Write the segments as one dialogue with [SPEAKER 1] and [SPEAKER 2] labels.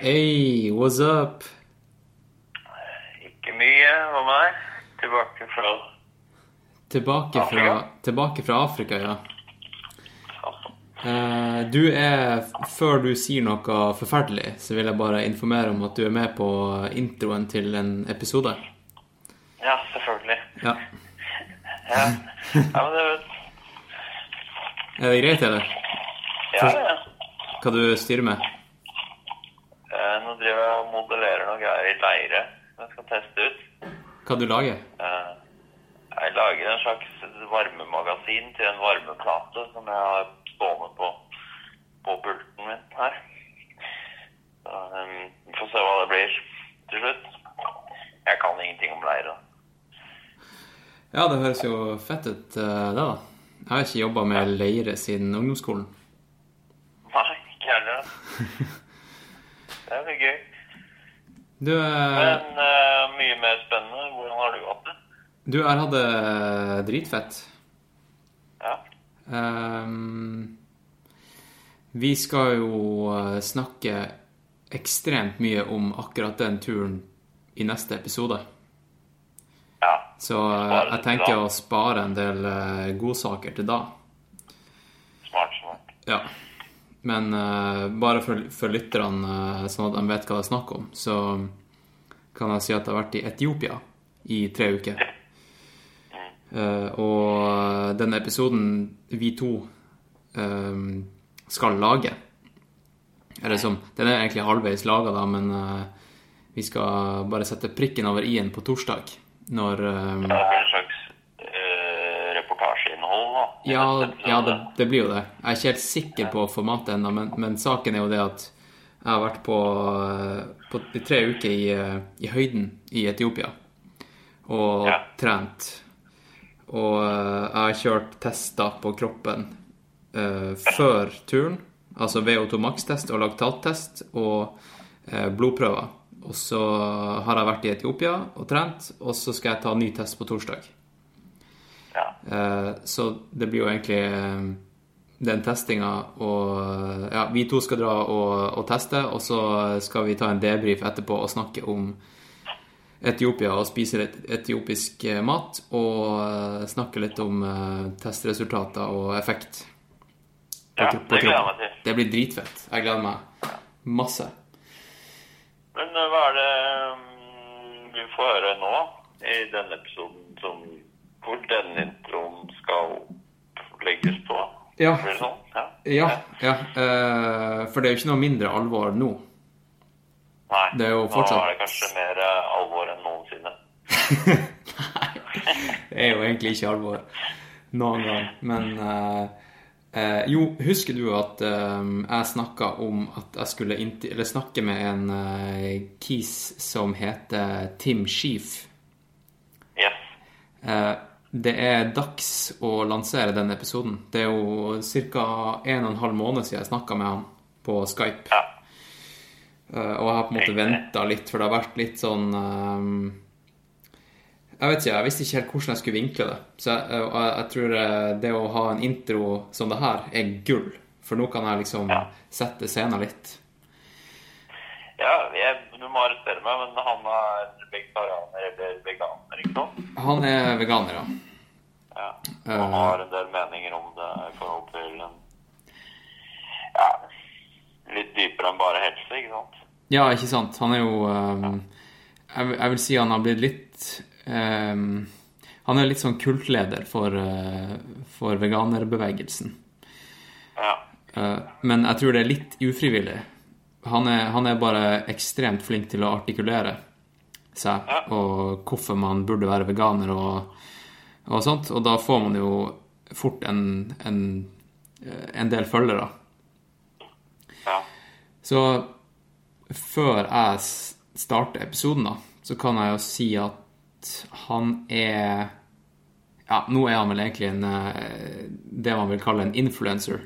[SPEAKER 1] Hey, what's up?
[SPEAKER 2] Ikke mye. Hva meg. Tilbake fra
[SPEAKER 1] Tilbake fra, tilbake fra Afrika, ja. Eh, du er, Før du sier noe forferdelig, så vil jeg bare informere om at du er med på introen til en episode.
[SPEAKER 2] Ja, selvfølgelig.
[SPEAKER 1] Ja.
[SPEAKER 2] Ja, ja men det vet
[SPEAKER 1] Er det greit, eller?
[SPEAKER 2] Ja, ja.
[SPEAKER 1] Hva du styrer med?
[SPEAKER 2] Eh, Nå driver jeg og modellerer noe greier i leire som jeg skal teste ut.
[SPEAKER 1] Hva du lager?
[SPEAKER 2] Eh, Jeg lager en slags varmemagasin til en varmeplate som jeg har stående på, på pulten min her. Eh, Vi får se hva det blir til slutt. Jeg kan ingenting om leire.
[SPEAKER 1] Ja, det høres jo fett ut, eh, det, da. Jeg har ikke jobba med leire siden ungdomsskolen.
[SPEAKER 2] Nei, ikke heller. Det er jo gøy.
[SPEAKER 1] Du, eh,
[SPEAKER 2] Men uh, mye mer spennende. Hvordan har du hatt det?
[SPEAKER 1] du jeg hadde dritfett.
[SPEAKER 2] Ja.
[SPEAKER 1] Um, vi skal jo eh, snakke ekstremt mye om akkurat den turen i neste episode.
[SPEAKER 2] ja.
[SPEAKER 1] Så eh, jeg tenker å spare en del eh, godsaker til da.
[SPEAKER 2] Smart, smart.
[SPEAKER 1] Ja. Men uh, bare for, for lytterne, uh, sånn at de vet hva det er snakk om, så kan jeg si at jeg har vært i Etiopia i tre uker. Uh, og den episoden vi to skal lage Eller som Den er egentlig halvveis laga, da, men vi skal bare sette prikken over i-en på torsdag. Når eh,
[SPEAKER 2] Det er en slags eh, reportasjeinnhold, da.
[SPEAKER 1] Ja, ja det, det blir jo det. Jeg er ikke helt sikker på formatet ennå, men, men saken er jo det at jeg har vært på, eh, på tre uker i, eh, i høyden i Etiopia og
[SPEAKER 2] Ja.
[SPEAKER 1] trent. Og eh, jeg har kjørt tester på kroppen uh, før turen, altså VO2 max-test og laktattest og uh, blodprøver. Og så har jeg vært i Etiopia og trent, og så skal jeg ta ny test på torsdag.
[SPEAKER 2] Ja.
[SPEAKER 1] Eh, Så det blir jo egentlig eh, den testinga og Ja, vi to skal dra og, og teste, og så skal vi ta en debrief etterpå og snakke om Etiopia og spise litt etiopisk eh, mat. Og eh, snakke litt om eh, testresultater og effekt.
[SPEAKER 2] Ja, det gleder jeg meg til.
[SPEAKER 1] Det blir dritfett. Jeg gleder meg masse.
[SPEAKER 2] Men eh, hva er det mm, vi får høre nå i denne episoden som hvor den introen skal legges på?
[SPEAKER 1] Ja.
[SPEAKER 2] Sånn? Ja.
[SPEAKER 1] Ja, ja. eh, For det er jo ikke noe mindre alvor nå.
[SPEAKER 2] Nei,
[SPEAKER 1] Det er jo fortsatt-
[SPEAKER 2] nå er det kanskje mer eh, alvor enn noensinne. Nei.
[SPEAKER 1] Det er jo egentlig ikke alvor noen gang. Men eh, eh, jo, husker du at eh, jeg snakka om at jeg skulle snakke med en eh, kis som heter Tim Sheef?
[SPEAKER 2] Yes.
[SPEAKER 1] Eh, det er dags å lansere den episoden. Det er jo ca. en og en halv måned siden jeg snakka med han på Skype.
[SPEAKER 2] Ja.
[SPEAKER 1] Eh, og jeg har på en måte venta litt, for det har vært litt sånn eh, Jeg vet ikke, jeg visste ikke helt hvordan jeg skulle vinkle det. Så jeg, og jeg, tror eh, det å ha en intro som det her er gull. For nå kan jeg liksom sette scenen litt.
[SPEAKER 2] Ja jeg, du må arrestere meg, men han er vegetarianer eller veganer, ikke sant?
[SPEAKER 1] Han er veganer, ja.
[SPEAKER 2] Ja.
[SPEAKER 1] Og
[SPEAKER 2] Han har en del meninger om det i forhold til en ja, litt dypere enn bare helse, ikke sant?
[SPEAKER 1] Ja, ikke sant. Han er jo um, jeg, jeg vil si han har blitt litt um, Han er litt sånn kultleder for, uh, for veganerbevegelsen.
[SPEAKER 2] Ja.
[SPEAKER 1] Uh, men jeg tror det er litt ufrivillig. Han er, han er bare ekstremt flink til å artikulere seg,
[SPEAKER 2] Ja.
[SPEAKER 1] og hvorfor man burde være veganer og, og sånt. Og da får man jo fort en, en, en del følgere.
[SPEAKER 2] ja.
[SPEAKER 1] Så før jeg starter episoden, da, så kan jeg jo si at han er Ja, nå er han vel egentlig en eh, det man vil kalle en influencer.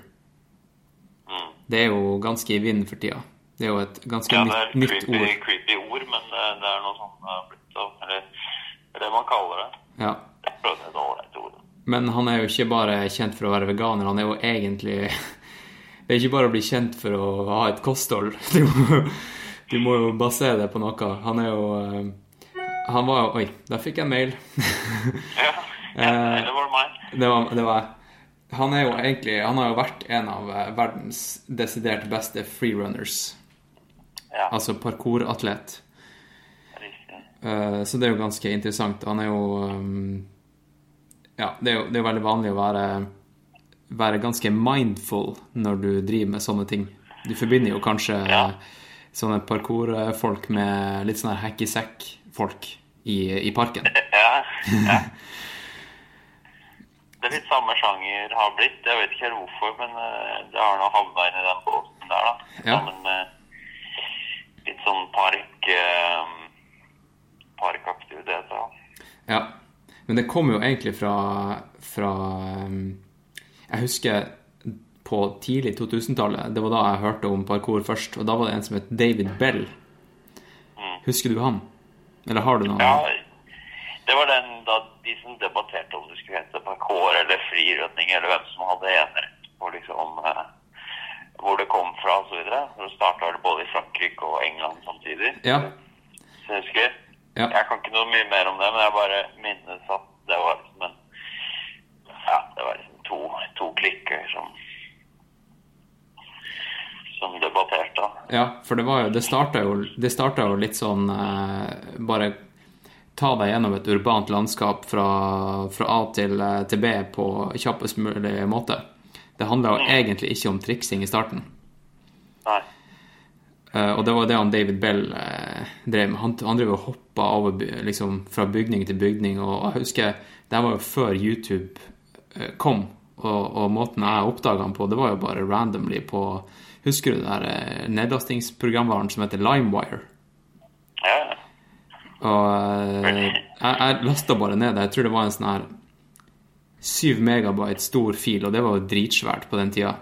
[SPEAKER 2] Mm.
[SPEAKER 1] Det er jo ganske i vinden for tida. Det er jo et ganske
[SPEAKER 2] ja, det er
[SPEAKER 1] nytt, nytt
[SPEAKER 2] creepy,
[SPEAKER 1] ord.
[SPEAKER 2] creepy ord, men det, det er noe sånt det er blitt av, eller det er man kaller det.
[SPEAKER 1] Ja.
[SPEAKER 2] Jeg prøvde et ålreit ord.
[SPEAKER 1] Men han er jo ikke bare kjent for å være veganer, han er jo egentlig Det er ikke bare å bli kjent for å ha et kosthold. Du må, Du må jo basere det på noe. Han er jo eh, Han var jo Oi, der fikk jeg mail.
[SPEAKER 2] Ja. ja. Eller var det meg?
[SPEAKER 1] Det var, det var Han er jo egentlig Han har jo vært en av eh, verdens desidert beste freerunners.
[SPEAKER 2] Ja.
[SPEAKER 1] Altså parkouratlet. Eh, Så det er jo ganske interessant. Han er jo um, Ja, det er jo det er veldig vanlig å være være ganske mindful når du driver med sånne ting. Du forbinder jo kanskje
[SPEAKER 2] Ja.
[SPEAKER 1] sånne parkourfolk med litt sånn her hack i i, parken.
[SPEAKER 2] Ja. ja. Det er litt samme sjanger har blitt. Jeg vet ikke helt hvorfor, men eh, det har nå havna inn i den båten der, da.
[SPEAKER 1] Ja.
[SPEAKER 2] Sammen med litt sånn park... eh, parkaktivitet. da.
[SPEAKER 1] Ja. Men det kommer jo egentlig fra, fra um, Jeg husker på tidlig 2000-tallet, det var da jeg hørte om parkour først, og da var det en som het David Bell. Husker du han? Eller har du noe?
[SPEAKER 2] Ja, det var den da de som debatterte om det skulle hete parkour eller frirunning, eller hvem som hadde enerett på liksom eh, hvor det kom fra og så starta det både i Frankrike og England samtidig.
[SPEAKER 1] Ja.
[SPEAKER 2] Så jeg husker.
[SPEAKER 1] Ja.
[SPEAKER 2] Jeg kan ikke noe mye mer om det, men jeg bare minnes at det var liksom en Ja, det var liksom to, to klikker som som debatterte.
[SPEAKER 1] Ja, for det var jo Det starta jo, det jo litt sånn eh, Bare ta deg gjennom et urbant landskap fra, fra A til, eh, til B på kjappest mulig måte. Det handla jo egentlig ikke om triksing i starten.
[SPEAKER 2] Nei.
[SPEAKER 1] Uh, og det var det han David Bell uh, drev med. Han, han drev og hoppa over liksom, fra bygning til bygning. Og, og jeg husker Det var jo før YouTube uh, kom. Og, og måten jeg oppdaga han på, det var jo bare randomly på Husker du det der nedlastingsprogramvaren som heter LimeWire?
[SPEAKER 2] Ja.
[SPEAKER 1] Og jeg, jeg lasta bare ned det. Jeg tror det var en sånn her 7 megabyte stor fil, og det var jo dritsvært på den tida.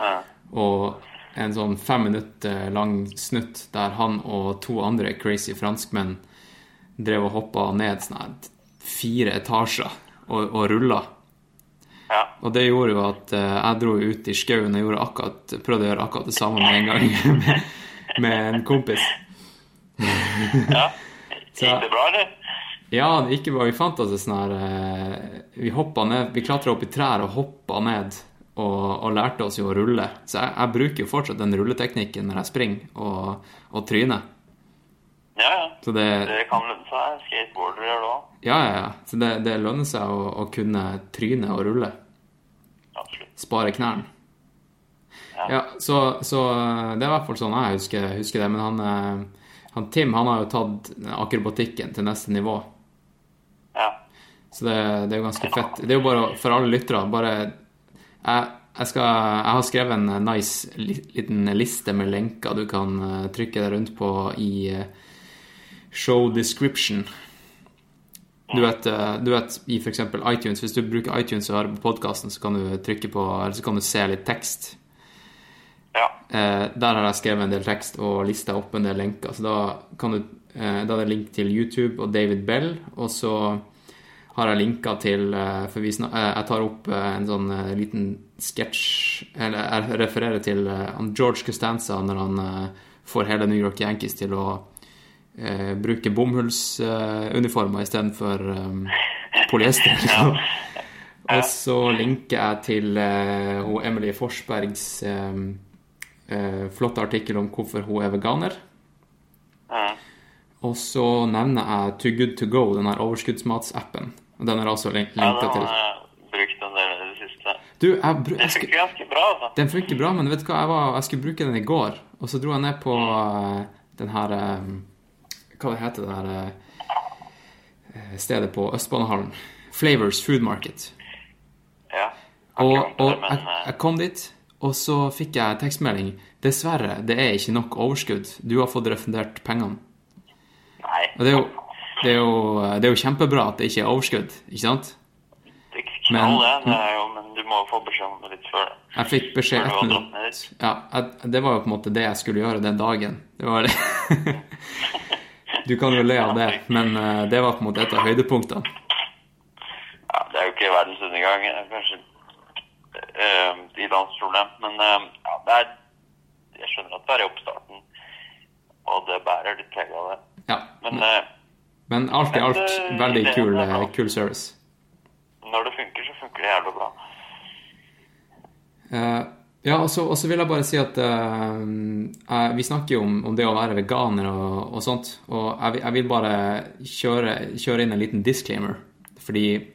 [SPEAKER 2] ja.
[SPEAKER 1] Og en sånn fem minutter lang snutt der han og to andre crazy franskmenn drev og hoppa ned sånn fire etasjer og, og rulla.
[SPEAKER 2] ja.
[SPEAKER 1] Og det gjorde jo at eh, jeg dro ut i skauen og gjorde akkurat, prøvde å gjøre akkurat det samme med en gang med, med en kompis.
[SPEAKER 2] ja. Gikk det bra, eller?
[SPEAKER 1] Ja, ikke bare vi fant oss en sånn her eh, Vi hoppa ned, vi klatra opp i trær og hoppa ned og, og lærte oss jo å rulle. Så jeg, jeg bruker jo fortsatt den rulleteknikken når jeg springer og, og tryner.
[SPEAKER 2] Ja, ja.
[SPEAKER 1] Så det
[SPEAKER 2] Det kan lønne seg. Skateboarder gjør det òg.
[SPEAKER 1] Ja, ja, ja. Så det, det lønner seg å, å kunne tryne og rulle.
[SPEAKER 2] Absolutt.
[SPEAKER 1] Spare knærne. Ja, så, så eh, det er i hvert fall sånn jeg husker, husker det. Men han, eh, han Tim han har jo tatt akrobatikken til neste nivå. Så det, det er jo ganske fett. Det er jo bare for alle lyttere bare jeg, jeg, skal, jeg har skrevet en nice liten liste med lenker du kan eh, trykke deg rundt på i eh, show description. Du vet, eh, du vet i f.eks. iTunes, hvis du bruker iTunes og hører på podkasten, så kan du trykke på Eller så kan du se litt tekst.
[SPEAKER 2] Ja.
[SPEAKER 1] Eh, der har jeg skrevet en del tekst og lista opp en del lenker. Så da, kan du, eh, da er det link til YouTube og David Bell, og så har jeg linka til eh, For vi snak, jeg tar opp en sånn liten sketsj Eller jeg refererer til George Costanza når han får hele New York Yankees til å bruke bomullsuniformer uh, istedenfor um, polyester. Liksom. Og så linker jeg til hun Emily Forsbergs eh, flotte artikkel om hvorfor hun er veganer.
[SPEAKER 2] Mm.
[SPEAKER 1] Og så nevner jeg Too Good To Go, den her overskuddsmatsappen. Den er også lin-
[SPEAKER 2] Ja, den
[SPEAKER 1] til.
[SPEAKER 2] jeg brukt den der i det siste.
[SPEAKER 1] Du, jeg,
[SPEAKER 2] br
[SPEAKER 1] jeg skulle,
[SPEAKER 2] funker ganske bra, altså.
[SPEAKER 1] den funker bra, men vet du hva, jeg, var, jeg skulle bruke den i går, og så dro jeg ned på eh, den her eh, Hva det heter det her eh, stedet på Østbanehallen? Flavors Food Market.
[SPEAKER 2] Ja.
[SPEAKER 1] Og, og jeg, jeg kom dit, og så fikk jeg tekstmelding. Dessverre, det er ikke nok overskudd. Du har fått refundert pengene.
[SPEAKER 2] Nei.
[SPEAKER 1] Og det er jo, det er jo, det er jo kjempebra at det ikke er overskudd, ikke sant?
[SPEAKER 2] Det er ikke
[SPEAKER 1] Men-
[SPEAKER 2] det. det er jo, men du må få beskjed om det litt før det.
[SPEAKER 1] Jeg fikk beskjed ett minutt. Ja, jeg, det var jo på en måte det jeg skulle gjøre den dagen. Det var det. Du kan jo le av det, men eh, det var på en måte et av høydepunktene.
[SPEAKER 2] Ja, det er jo ikke verdens undergang. er Kanskje uh, i-landsproblem. Men eh, ja, det er Jeg skjønner at det er i oppstarten. Men eh,
[SPEAKER 1] Men alt i alt,
[SPEAKER 2] eh,
[SPEAKER 1] veldig
[SPEAKER 2] det-
[SPEAKER 1] kul,
[SPEAKER 2] cool,
[SPEAKER 1] eh, kul service.
[SPEAKER 2] når det funker, så funker det jævlig bra.
[SPEAKER 1] Eh, ja, og så og så vil jeg bare si at uh, eh, Vi snakker jo om, om det å være veganer og, og sånt, og jeg, jeg vil bare kjøre, kjøre inn en liten disclaimer. Fordi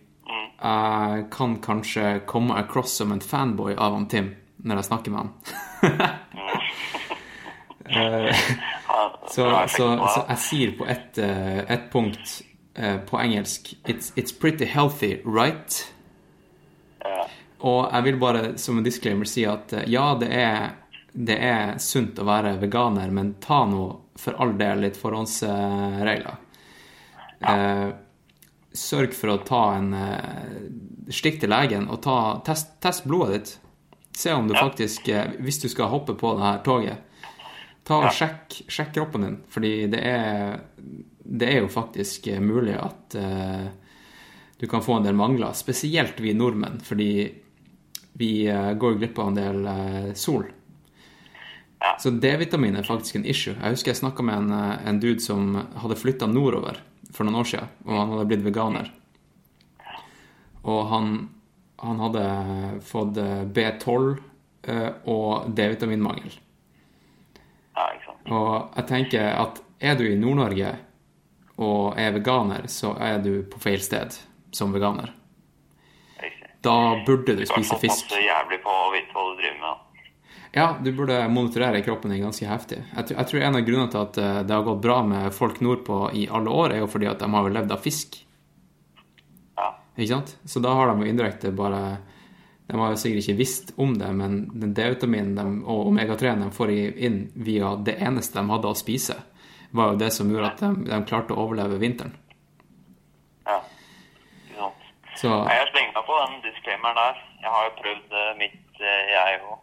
[SPEAKER 1] jeg kan kanskje komme across som en fanboy av han Tim når jeg snakker med han. Eh, så, så, så jeg sier på ett et punkt eh, på engelsk it's, it's pretty healthy, right?
[SPEAKER 2] Ja.
[SPEAKER 1] Og jeg vil bare som en disclaimer si at eh, ja, det er, det er sunt å være veganer, men ta nå for all del litt forhåndsregler. Eh, sørg for å ta en eh, Stikk til legen og ta, test, test blodet ditt. Se om du faktisk eh, Hvis du skal hoppe på det her toget, ta og sjekk, sjekk kroppen din. Fordi det er, det er jo faktisk eh, mulig at uh, du kan få en del mangler. Spesielt vi nordmenn, fordi vi uh, går glipp av en del uh, sol.
[SPEAKER 2] Ja.
[SPEAKER 1] Så D-vitamin er faktisk en issue. Jeg husker jeg snakka med en, en dude som hadde flytta nordover for noen år siden, og han hadde blitt veganer. Og han, han hadde fått eh, B12 eh, og D-vitaminmangel.
[SPEAKER 2] ja, ikke sant.
[SPEAKER 1] Og jeg tenker at er du i Nord-Norge og er veganer, så er du på feil sted som veganer. Da burde du
[SPEAKER 2] Du kan
[SPEAKER 1] spise
[SPEAKER 2] få
[SPEAKER 1] fisk.
[SPEAKER 2] passe jævlig på å vite hva du driver med.
[SPEAKER 1] Ja, du burde monitorere kroppen din ganske heftig. Jeg tror, jeg tror en av grunnene til at eh, det har gått bra med folk nordpå i alle år, er jo fordi at de har levd av fisk.
[SPEAKER 2] Ja.
[SPEAKER 1] Ikke sant? Så da har de jo indirekte bare De har jo sikkert ikke visst om det, men D-vitaminen og omega-3 de får inn via det eneste de hadde å spise, var jo det som gjorde at de, de klarte å overleve vinteren.
[SPEAKER 2] ja. Sant.
[SPEAKER 1] Så
[SPEAKER 2] Jeg slenger meg på den disclaimeren der. Jeg har jo prøvd eh, mitt, eh, jeg òg.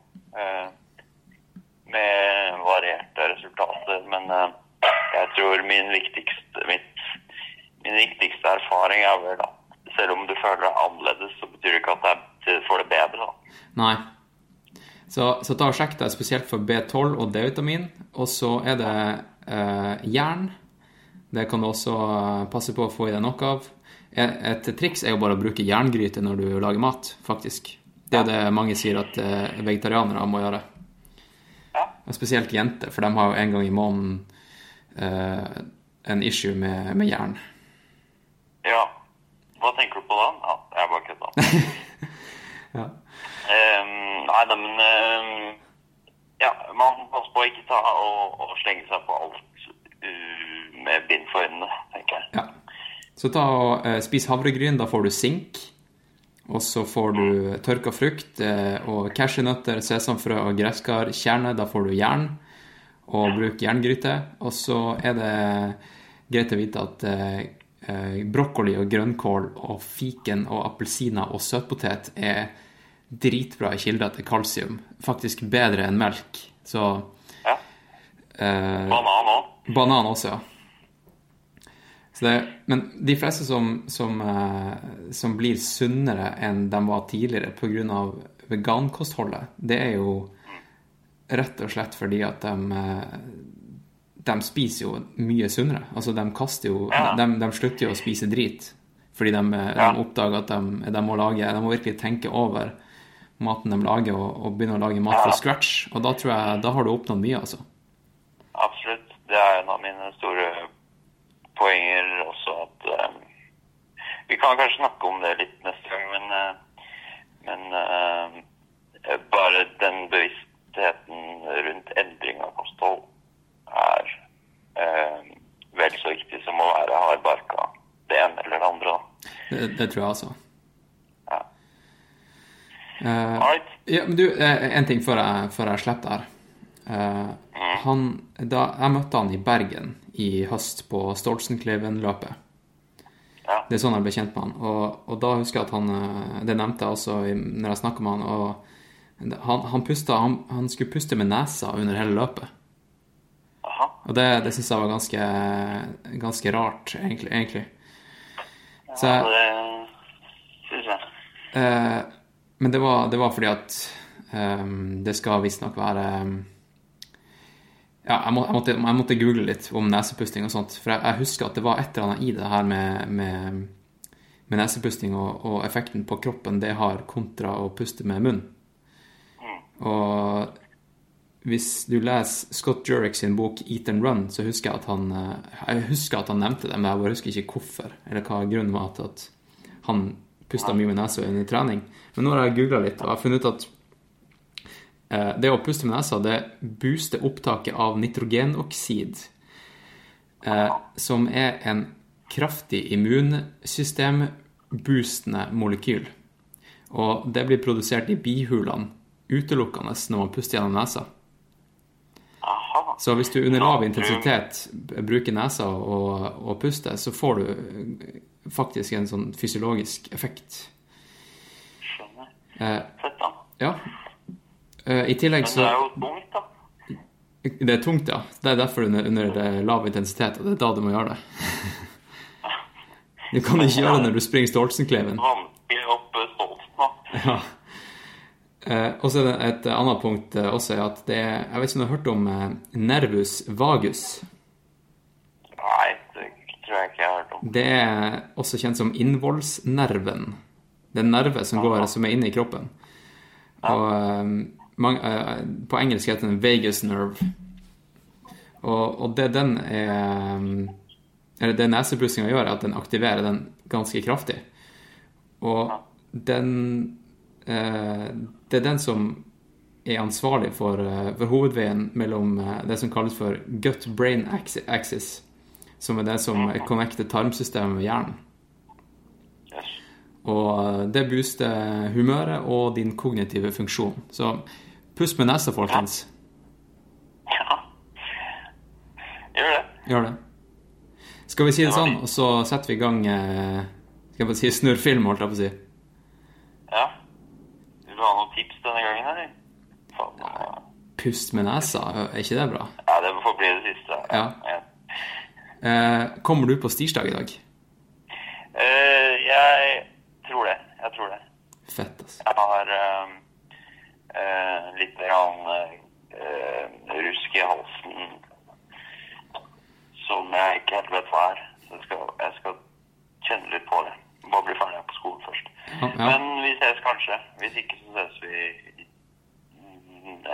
[SPEAKER 2] Med varierte resultater. Men eh, jeg tror min viktigste, mitt, min viktigste erfaring er vel at selv om du føler deg annerledes, så betyr det ikke at du får det bedre. da.
[SPEAKER 1] Nei. Så, så og sjekk deg spesielt for B12 og D-vitamin. Og så er det eh, jern. Det kan du også eh, passe på å få i deg nok av. Et, et triks er jo bare å bruke jerngryte når du lager mat, faktisk. Det er det mange sier at eh, vegetarianere må gjøre. Og spesielt jenter, for de har jo en gang i måneden eh, en issue med, med jern.
[SPEAKER 2] ja. Hva tenker du på da? Ja, jeg bare kødda.
[SPEAKER 1] Ja.
[SPEAKER 2] Um, nei, da, men um, Ja, man må passe på å ikke ta og, og slenge seg på alt uh, med bind for øynene, tenker jeg.
[SPEAKER 1] Ja. Så ta og uh, spis havregryn, da får du sink. Og så får du tørka frukt eh, og cashewnøtter, sesamfrø og gresskarkjerne. Da får du jern. Og bruk jerngryte. Og så er det greit å vite at eh, eh, brokkoli og grønnkål og fiken og appelsiner og søtpotet er dritbra kilder til kalsium. Faktisk bedre enn melk. Så
[SPEAKER 2] Ja.
[SPEAKER 1] eh,
[SPEAKER 2] Banan òg.
[SPEAKER 1] Banan også, ja. Det, men de fleste som, som, eh, som blir sunnere enn de var tidligere pga. vegankostholdet, det er jo rett og slett fordi at de, eh, de spiser jo mye sunnere. Altså, de kaster jo
[SPEAKER 2] Ja.
[SPEAKER 1] de, de slutter jo å spise drit fordi de, eh,
[SPEAKER 2] Ja.
[SPEAKER 1] de oppdager at de, de må lage De må virkelig tenke over maten de lager, og, og begynne å lage mat fra scratch. Og da tror jeg Da har du oppnådd mye, altså.
[SPEAKER 2] Absolutt. Det er en av mine store poenger også at eh, Vi kan kanskje snakke om det litt neste gang, men, uh, men uh, bare den bevisstheten rundt endring av kosthold er uh, vel så viktig som å være hardbarka det ene eller det andre.
[SPEAKER 1] Det, det tror jeg altså.
[SPEAKER 2] Ja.
[SPEAKER 1] Ja, men du, en ting før jeg, før jeg slipper det her. Eh, han, da, jeg møtte han i Bergen i høst på Stoltsenkleiven-løpet.
[SPEAKER 2] Ja.
[SPEAKER 1] Det er sånn jeg ble kjent med han. Og, og da husker jeg at han eh, Det nevnte jeg også når jeg snakka med han. Og han, han, pustet, han, han skulle puste med nesa under hele løpet.
[SPEAKER 2] Aha.
[SPEAKER 1] Og det, det syns jeg var ganske, ganske rart, egentlig. egentlig. Så
[SPEAKER 2] Ja, det syns jeg.
[SPEAKER 1] Eh, men det var, det var fordi at ehm, det skal visstnok være ehm, ja, jeg, må, jeg, måtte, jeg, måtte, google litt om nesepusting og sånt. For jeg, jeg, husker at det var et eller annet i det her med, med, med nesepusting og, og, effekten på kroppen det har kontra å puste med munn. Og hvis du leser Scott Jurek sin bok 'Eat and Run', så husker jeg at han jeg husker at han nevnte det, men jeg bare husker ikke hvorfor. Eller hva grunnen var til at han pusta mye med nesa under trening. Men nå har jeg googla litt og jeg har funnet ut at Eh, det å puste med nesa det booster opptaket av nitrogenoksid, eh, som er en kraftig immunsystemboostende molekyl. Og det blir produsert i bihulene utelukkende når man puster gjennom nesa. Så hvis du under lav intensitet bruker nesa og, og puster, så får du faktisk en sånn fysiologisk effekt.
[SPEAKER 2] Skjønner.
[SPEAKER 1] Eh,
[SPEAKER 2] Fett, da.
[SPEAKER 1] Ja. Uh, I tillegg så
[SPEAKER 2] Men det er jo tungt, da.
[SPEAKER 1] Det er tungt, ja. Det er derfor under, under lav intensitet, og det er da du må gjøre det. Du kan ikke gjøre det når du springer Stoltsenkleven.
[SPEAKER 2] Vanskelig opp Stoltsen, da.
[SPEAKER 1] Ja. Uh, og så er det et annet punkt uh, også er at det er Jeg vet ikke om du har hørt om nervus vagus?
[SPEAKER 2] Nei, det tror jeg ikke jeg har hørt om.
[SPEAKER 1] Det er også kjent som innvollsnerven. Det er en nerve som går som er inne i kroppen. Og på engelsk heter den Vegas nerve. Og, og det den er Eller det nesepussinga gjør, er at den aktiverer den ganske kraftig. Og den uh, Det er den som er ansvarlig for, for hovedveien mellom det som kalles for gut-brain axis, som er det som connecter tarmsystemet med hjernen. Og det booster humøret og din kognitive funksjon. Så Pust med nesa, folkens.
[SPEAKER 2] Ja. Gjør det.
[SPEAKER 1] Gjør det. Skal vi si det sånn, og så setter vi i gang eh, Skal jeg bare si snurr film, holdt jeg på å si.
[SPEAKER 2] Ja. Vil du ha noen tips denne gangen, eller? Faen,
[SPEAKER 1] Pust med nesa, er ikke det bra?
[SPEAKER 2] Ja, det får bli det siste.
[SPEAKER 1] Ja. ja. Eh, kommer du på stirsdag i dag?
[SPEAKER 2] Uh, jeg tror det. Jeg tror det.
[SPEAKER 1] Fett, altså.
[SPEAKER 2] Jeg har uh, eh, litt grann, eh, rusk i halsen som jeg ikke helt vet hva er. Så jeg skal, jeg skal kjenne litt på det. Bare bli ferdig på skolen først.
[SPEAKER 1] Ja.
[SPEAKER 2] Men vi ses kanskje. Hvis ikke, så ses vi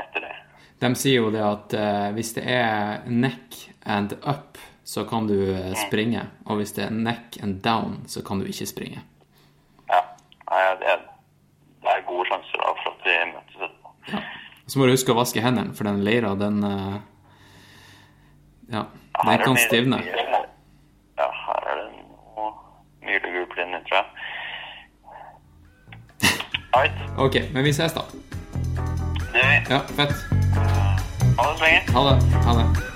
[SPEAKER 2] etter det.
[SPEAKER 1] De sier jo det at uh, hvis det er neck and up, så kan du uh, springe. Og hvis det er neck and down, så kan du ikke springe.
[SPEAKER 2] Ja. Det er, det er gode sjanser da for at vi møtes etterpå.
[SPEAKER 1] Ja. Så må du huske å vaske hendene, for den leira, den uh, Ja, den kan stivne.
[SPEAKER 2] Ja, her er det noe mylegruppe inni, tror jeg. Right.
[SPEAKER 1] ok, men vi ses, da.
[SPEAKER 2] Det gjør vi.
[SPEAKER 1] Ja, fett.
[SPEAKER 2] Ha det så lenge.
[SPEAKER 1] Ha det. Ha det.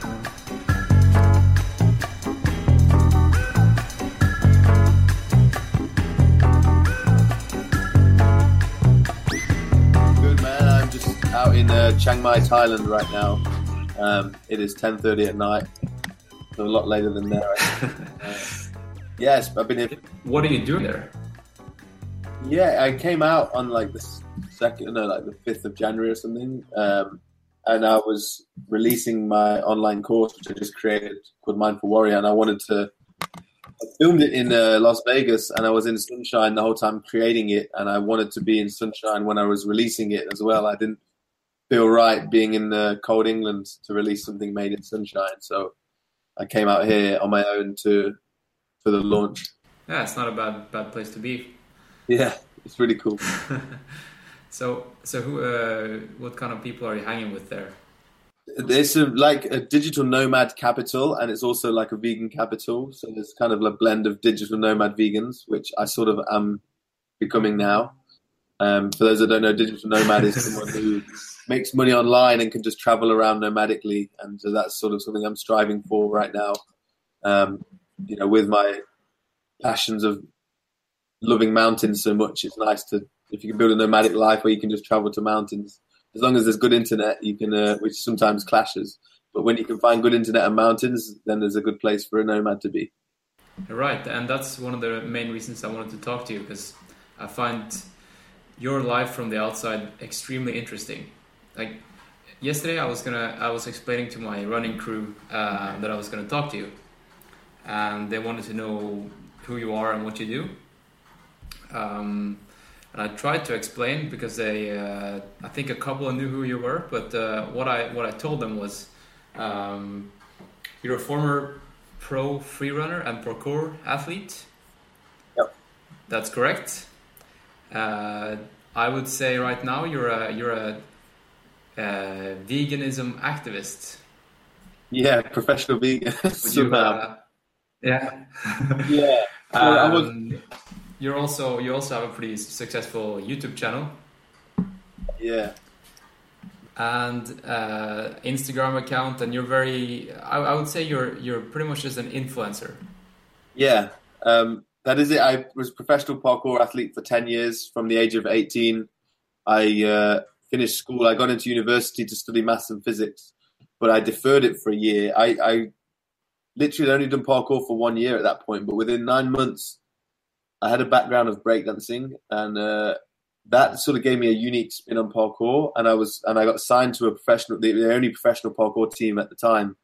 [SPEAKER 3] Out in uh, Chiang Mai, Thailand right now. Um, it is 10.30 at night. So a lot later than there. uh, yes, I've been here.
[SPEAKER 1] What are you doing there?
[SPEAKER 3] Yeah, I came out on like the second, no, like the 5th of January or something. Um, and I was releasing my online course, which I just created called Mindful Warrior. And I wanted to, I filmed it in uh, Las Vegas and I was in sunshine the whole time creating it. And I wanted to be in sunshine when I was releasing it as well. I didn't feel right being in the cold England to release something made in sunshine. So I came out here on my own to for the launch.
[SPEAKER 1] Yeah, it's not a bad bad place to be.
[SPEAKER 3] Yeah, it's really cool.
[SPEAKER 1] so so who uh, what kind of people are you hanging with there?
[SPEAKER 3] It's a, like a digital nomad capital, and it's also like a vegan capital. So there's kind of a blend of digital nomad vegans, which I sort of am becoming now. Um, for those that don't know, digital nomad is someone who makes money online and can just travel around nomadically. And so that's sort of something I'm striving for right now. Um, you know, with my passions of loving mountains so much, it's nice to if you can build a nomadic life where you can just travel to mountains. As long as there's good internet, you can, uh, which sometimes clashes. But when you can find good internet and mountains, then there's a good place for a nomad to be.
[SPEAKER 1] Right, and that's one of the main reasons I wanted to talk to you because I find your life from the outside extremely interesting like yesterday I was gonna I was explaining to my running crew uh, that I was gonna talk to you, and they wanted to know who you are and what you do. Um, and I tried to explain because they uh, I think a couple knew who you were, but uh, what I what I told them was um, you're a former pro freerunner and parkour athlete.
[SPEAKER 3] Yep.
[SPEAKER 1] That's correct. Uh, I would say right now you're a you're a, a veganism activist.
[SPEAKER 3] Yeah, professional vegan.
[SPEAKER 1] You, uh, yeah.
[SPEAKER 3] yeah. I was-
[SPEAKER 1] Um, you're also you also have a pretty successful YouTube channel
[SPEAKER 3] yeah.
[SPEAKER 1] and uh, Instagram account, and you're very. I, I would say you're you're pretty much just an influencer.
[SPEAKER 3] Yeah, um, that is it. I was a professional parkour athlete for 10 years from the age of 18. I uh, finished school. I got into university to study maths and physics, but I deferred it for a year. I, I literally only done parkour for one year at that point, but within nine months, I had a background of breakdancing, and uh, that sort of gave me a unique spin on parkour. And I was and I got signed to a professional, the, the only professional parkour team at the time,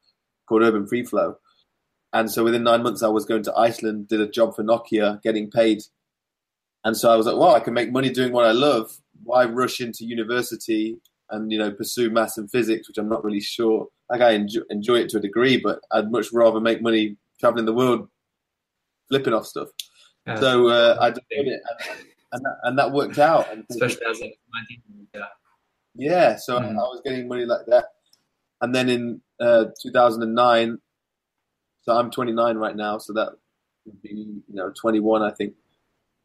[SPEAKER 3] called Urban Free Flow. And so within nine months, I was going to Iceland, did a job for Nokia, getting paid. And so I was like, wow, I can make money doing what I love. Why rush into university and you know pursue maths and physics, which I'm not really sure. Like I enjoy, enjoy it to a degree, but I'd much rather make money traveling the world, flipping off stuff.
[SPEAKER 1] Yeah.
[SPEAKER 3] So uh, I did it, and, and, that, and that worked out. And
[SPEAKER 1] especially as a 19 yeah.
[SPEAKER 3] yeah, so
[SPEAKER 1] Mhm.
[SPEAKER 3] I was getting money like that. And then in uh, 2009, so I'm 29 right now, so that would be you know 21, I think.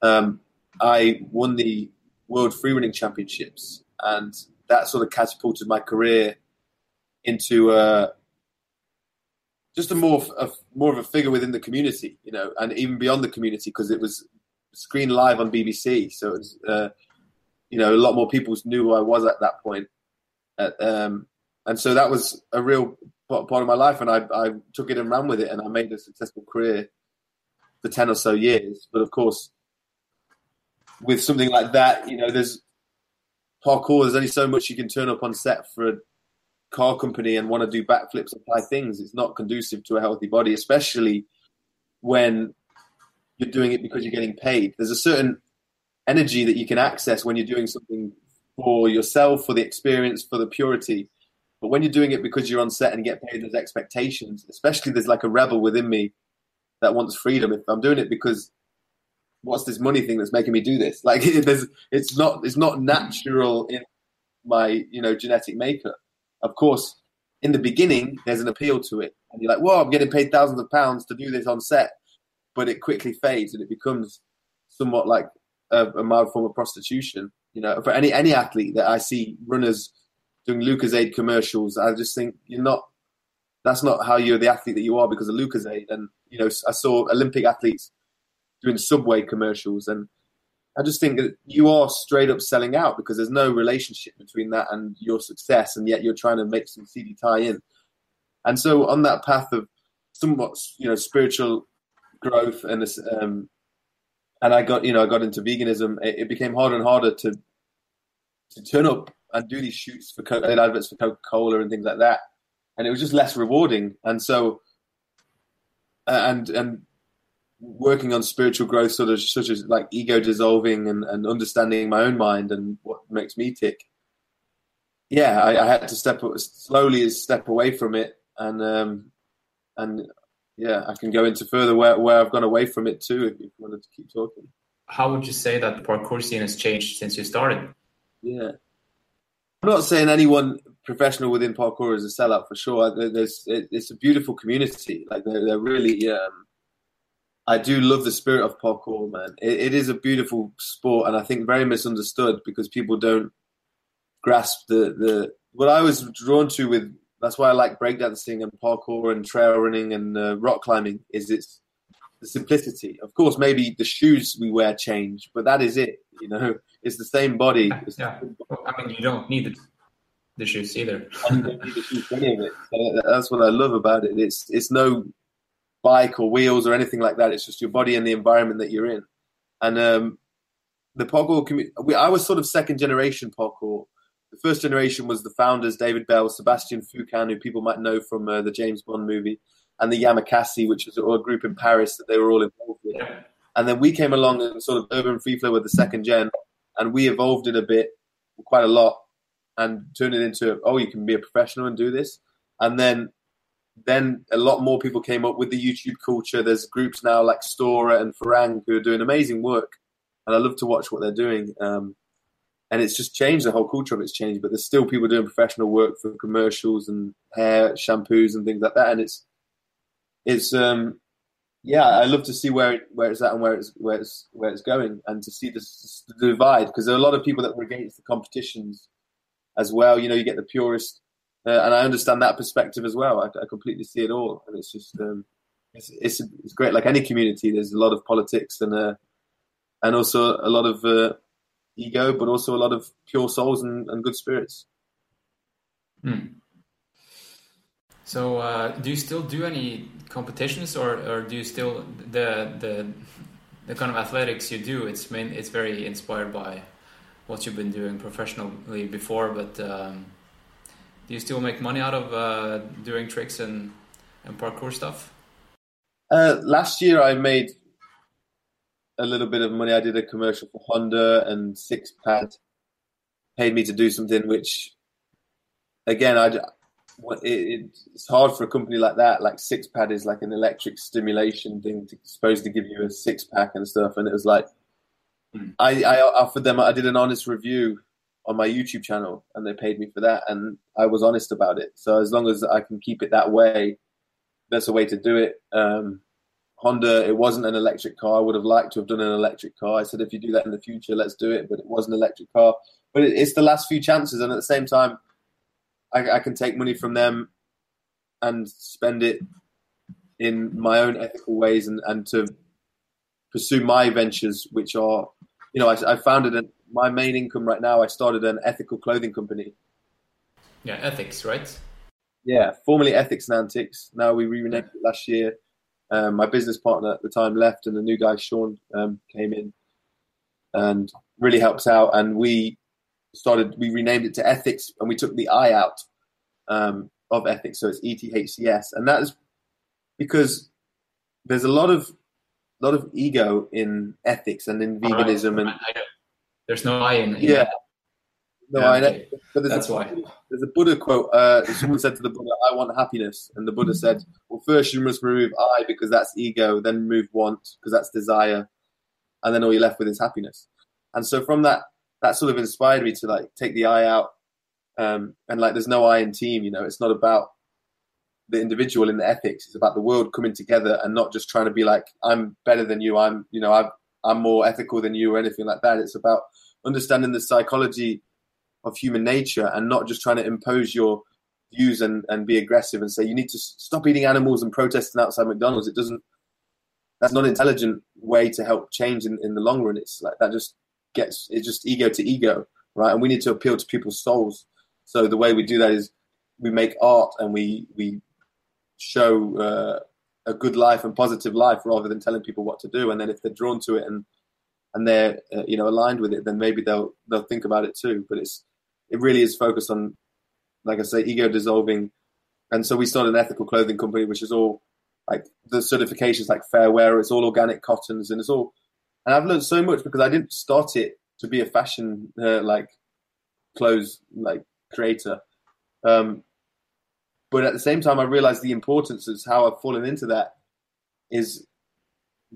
[SPEAKER 3] Um, I won the World Freerunning Championships, and that sort of catapulted my career into uh, just a more a, more of a figure within the community, you know, and even beyond the community because it was screened live on BBC, so it was. Uh, you know, a lot more people knew who I was at that point. Uh, um, and so that was a real part of my life, and I, I took it and ran with it, and I made a successful career for 10 or so years. But of course, with something like that, you know, there's parkour, there's only so much you can turn up on set for a car company and want to do backflips and high things. It's not conducive to a healthy body, especially when you're doing it because you're getting paid. There's a certain energy that you can access when you're doing something for yourself, for the experience, for the purity. But when you're doing it because you're on set and get paid, there's expectations. Especially there's like a rebel within me that wants freedom. If I'm doing it because what's this money thing that's making me do this? Like it's not, it's not natural in my, you know, genetic makeup. Of course, in the beginning, there's an appeal to it, and you're like, "Whoa, I'm getting paid thousands of pounds to do this on set," but it quickly fades and it becomes somewhat like a, a mild form of prostitution. You know, for any any athlete that I see runners doing Lucozade commercials, I just think you're not. That's not how you're the athlete that you are because of Lucozade. And you know, I saw Olympic athletes doing Subway commercials, and I just think that you are straight up selling out because there's no relationship between that and your success, and yet you're trying to make some CD tie in. And so, on that path of somewhat, you know, spiritual growth and um, and I got, you know, I got into veganism. It, it became harder and harder to to turn up and do these shoots for Co- adverts for Coca Cola and things like that, and it was just less rewarding. And so, and and working on spiritual growth, sort of such as like ego dissolving and, and understanding my own mind and what makes me tick. Yeah, I, I had to step slowly step away from it, and um, and yeah, I can go into further where, where I've gone away from it too. If you wanted to keep talking.
[SPEAKER 1] How would you say that the parkour scene has changed since you started?
[SPEAKER 3] Yeah, I'm not saying anyone professional within parkour is a sellout for sure. There's it's a beautiful community. Like they're, they're really. Um, I do love the spirit of parkour, man. It, it is a beautiful sport, and I think very misunderstood because people don't grasp the the what I was drawn to with. That's why I like breakdancing and parkour and trail running and uh, rock climbing. Is it's the simplicity. Of course, maybe the shoes we wear change, but that is it. You know, it's the same body.
[SPEAKER 1] Yeah, I mean, you don't need the, the shoes either.
[SPEAKER 3] and you don't need to choose any of it. So that's what I love about it. It's it's no bike or wheels or anything like that. It's just your body and the environment that you're in. And um, the parkour community, I was sort of second generation parkour. the first generation was the founders, David Bell, Sebastian Foucan, who people might know from uh, the James Bond movie, and the Yamakasi, which was a group in Paris that they were all involved with.
[SPEAKER 1] Yeah.
[SPEAKER 3] And then we came along and sort of Urban Free Flow with the second gen, and we evolved it a bit, quite a lot, and turned it into oh, you can be a professional and do this. And then, then a lot more people came up with the YouTube culture. There's groups now like Storror and Farang who are doing amazing work, and I love to watch what they're doing. Um, and it's just changed. The whole culture of it's changed, but there's still people doing professional work for commercials and hair shampoos and things like that. And it's it's um yeah, I love to see where it, where it's at and where it's where it's where it's going, and to see this, the divide because there are a lot of people that were against the competitions as well. You know, you get the purist, uh, and I understand that perspective as well. I, I completely see it all, and it's just um, it's, it's it's great. Like any community, there's a lot of politics and uh, and also a lot of uh, ego, but also a lot of pure souls and, and good spirits.
[SPEAKER 1] Hmm. So, uh, do you still do any competitions, or, or do you still the the the kind of athletics you do? It's main, it's very inspired by what you've been doing professionally before. But um, do you still make money out of uh, doing tricks and and parkour stuff?
[SPEAKER 3] Uh, last year, I made a little bit of money. I did a commercial for Honda, and Sixpad paid me to do something which, again, I it, it's hard for a company like that. Like Sixpad is like an electric stimulation thing, to, supposed to give you a six pack and stuff. And it was like, mm. I, I offered them. I did an honest review on my YouTube channel, and they paid me for that, and I was honest about it. So as long as I can keep it that way, that's a way to do it. Um, Honda, it wasn't an electric car. I would have liked to have done an electric car. I said, if you do that in the future, let's do it. But it was an electric car. But it, it's the last few chances, and at the same time, I, I can take money from them and spend it in my own ethical ways and, and to pursue my ventures, which are, you know, I, I founded a, my main income right now. I started an ethical clothing company.
[SPEAKER 1] Yeah, ethics, right?
[SPEAKER 3] Yeah, formerly Ethics and Antics. Now we renamed it last year. Um, my business partner at the time left, and the new guy Sean um, came in and really helped out. And we started, we renamed it to Ethics, and we took the I out um, of ethics, so it's ETHCS, and that is because there's a lot of lot of ego in ethics and in veganism, and
[SPEAKER 1] there's no I in
[SPEAKER 3] yeah. No, yeah, I know. But
[SPEAKER 1] That's
[SPEAKER 3] a,
[SPEAKER 1] why.
[SPEAKER 3] There's a Buddha quote. Uh, someone said to the Buddha, "I want happiness," and the Buddha said, "Well, first you must remove I because that's ego, then remove want because that's desire, and then all you're left with is happiness." And so from that, that sort of inspired me to like take the I out, um, and like there's no I in team. You know, it's not about the individual in the ethics. It's about the world coming together and not just trying to be like I'm better than you. I'm you know I'm I'm more ethical than you or anything like that. It's about understanding the psychology of human nature and not just trying to impose your views and, and be aggressive and say you need to stop eating animals and protesting outside McDonald's. It doesn't. That's not an intelligent way to help change in, in the long run. It's like that just gets it's just ego to ego, right? And we need to appeal to people's souls. So the way we do that is we make art and we we show uh, a good life and positive life rather than telling people what to do. And then if they're drawn to it and and they're uh, you know aligned with it, then maybe they'll they'll think about it too. But it's it really is focused on, like I say, ego dissolving. And so we started an ethical clothing company, which is all like the certifications like fair wear. It's all organic cottons, and it's all. And I've learned so much because I didn't start it to be a fashion uh, like clothes like creator. Um, but at the same time, I realized the importance of how I've fallen into that is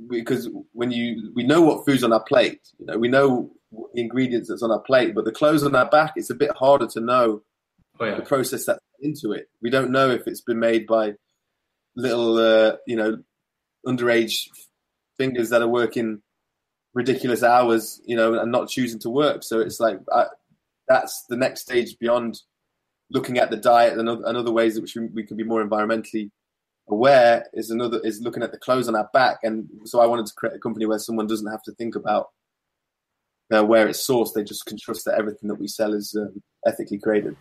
[SPEAKER 3] because when you we know what food's on our plate, you know, we know the ingredients that's on our plate, but the clothes on our back, it's a bit harder to know
[SPEAKER 1] oh, yeah.
[SPEAKER 3] the process that's into it. We don't know if it's been made by little, uh, you know, underage fingers that are working ridiculous hours, you know, and not choosing to work. So it's like I, that's the next stage beyond looking at the diet and other, ways in which we, we can be more environmentally aware is another is looking at the clothes on our back. And so I wanted to create a company where someone doesn't have to think about uh, where it's sourced. They just can trust that everything that we sell is um, ethically created.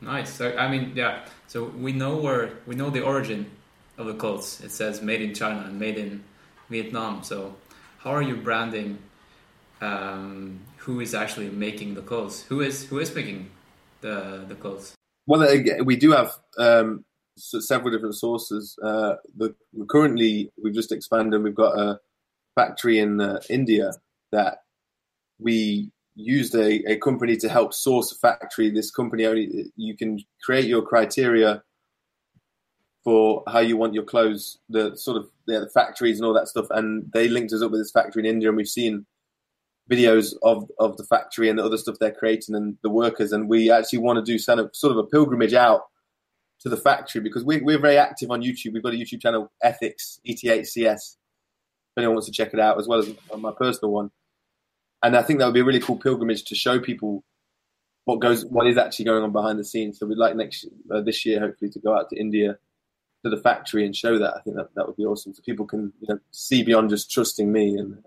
[SPEAKER 1] Nice. So I mean, yeah. So we know where we know the origin of the clothes. It says made in China and made in Vietnam. So how are you branding? Um, who is actually making the clothes? Who is who is making the the clothes?
[SPEAKER 3] Well, we do have um, several different sources. Uh, the, currently, we've just expanded. We've got a factory in uh, India that we used a, a company to help source a factory. This company only you can create your criteria for how you want your clothes, the sort of yeah, the factories and all that stuff. And they linked us up with this factory in India, and we've seen videos of of the factory and the other stuff they're creating and the workers. And we actually want to do sort of sort of a pilgrimage out to the factory because we, we're very active on YouTube. We've got a YouTube channel, Ethics ETHCS. If anyone wants to check it out, as well as my personal one and I think that would be a really cool pilgrimage to show people what goes, what is actually going on behind the scenes. So we'd like next uh, this year, hopefully, to go out to India to the factory and show that. I think that that would be awesome, so people can you know see beyond just trusting me and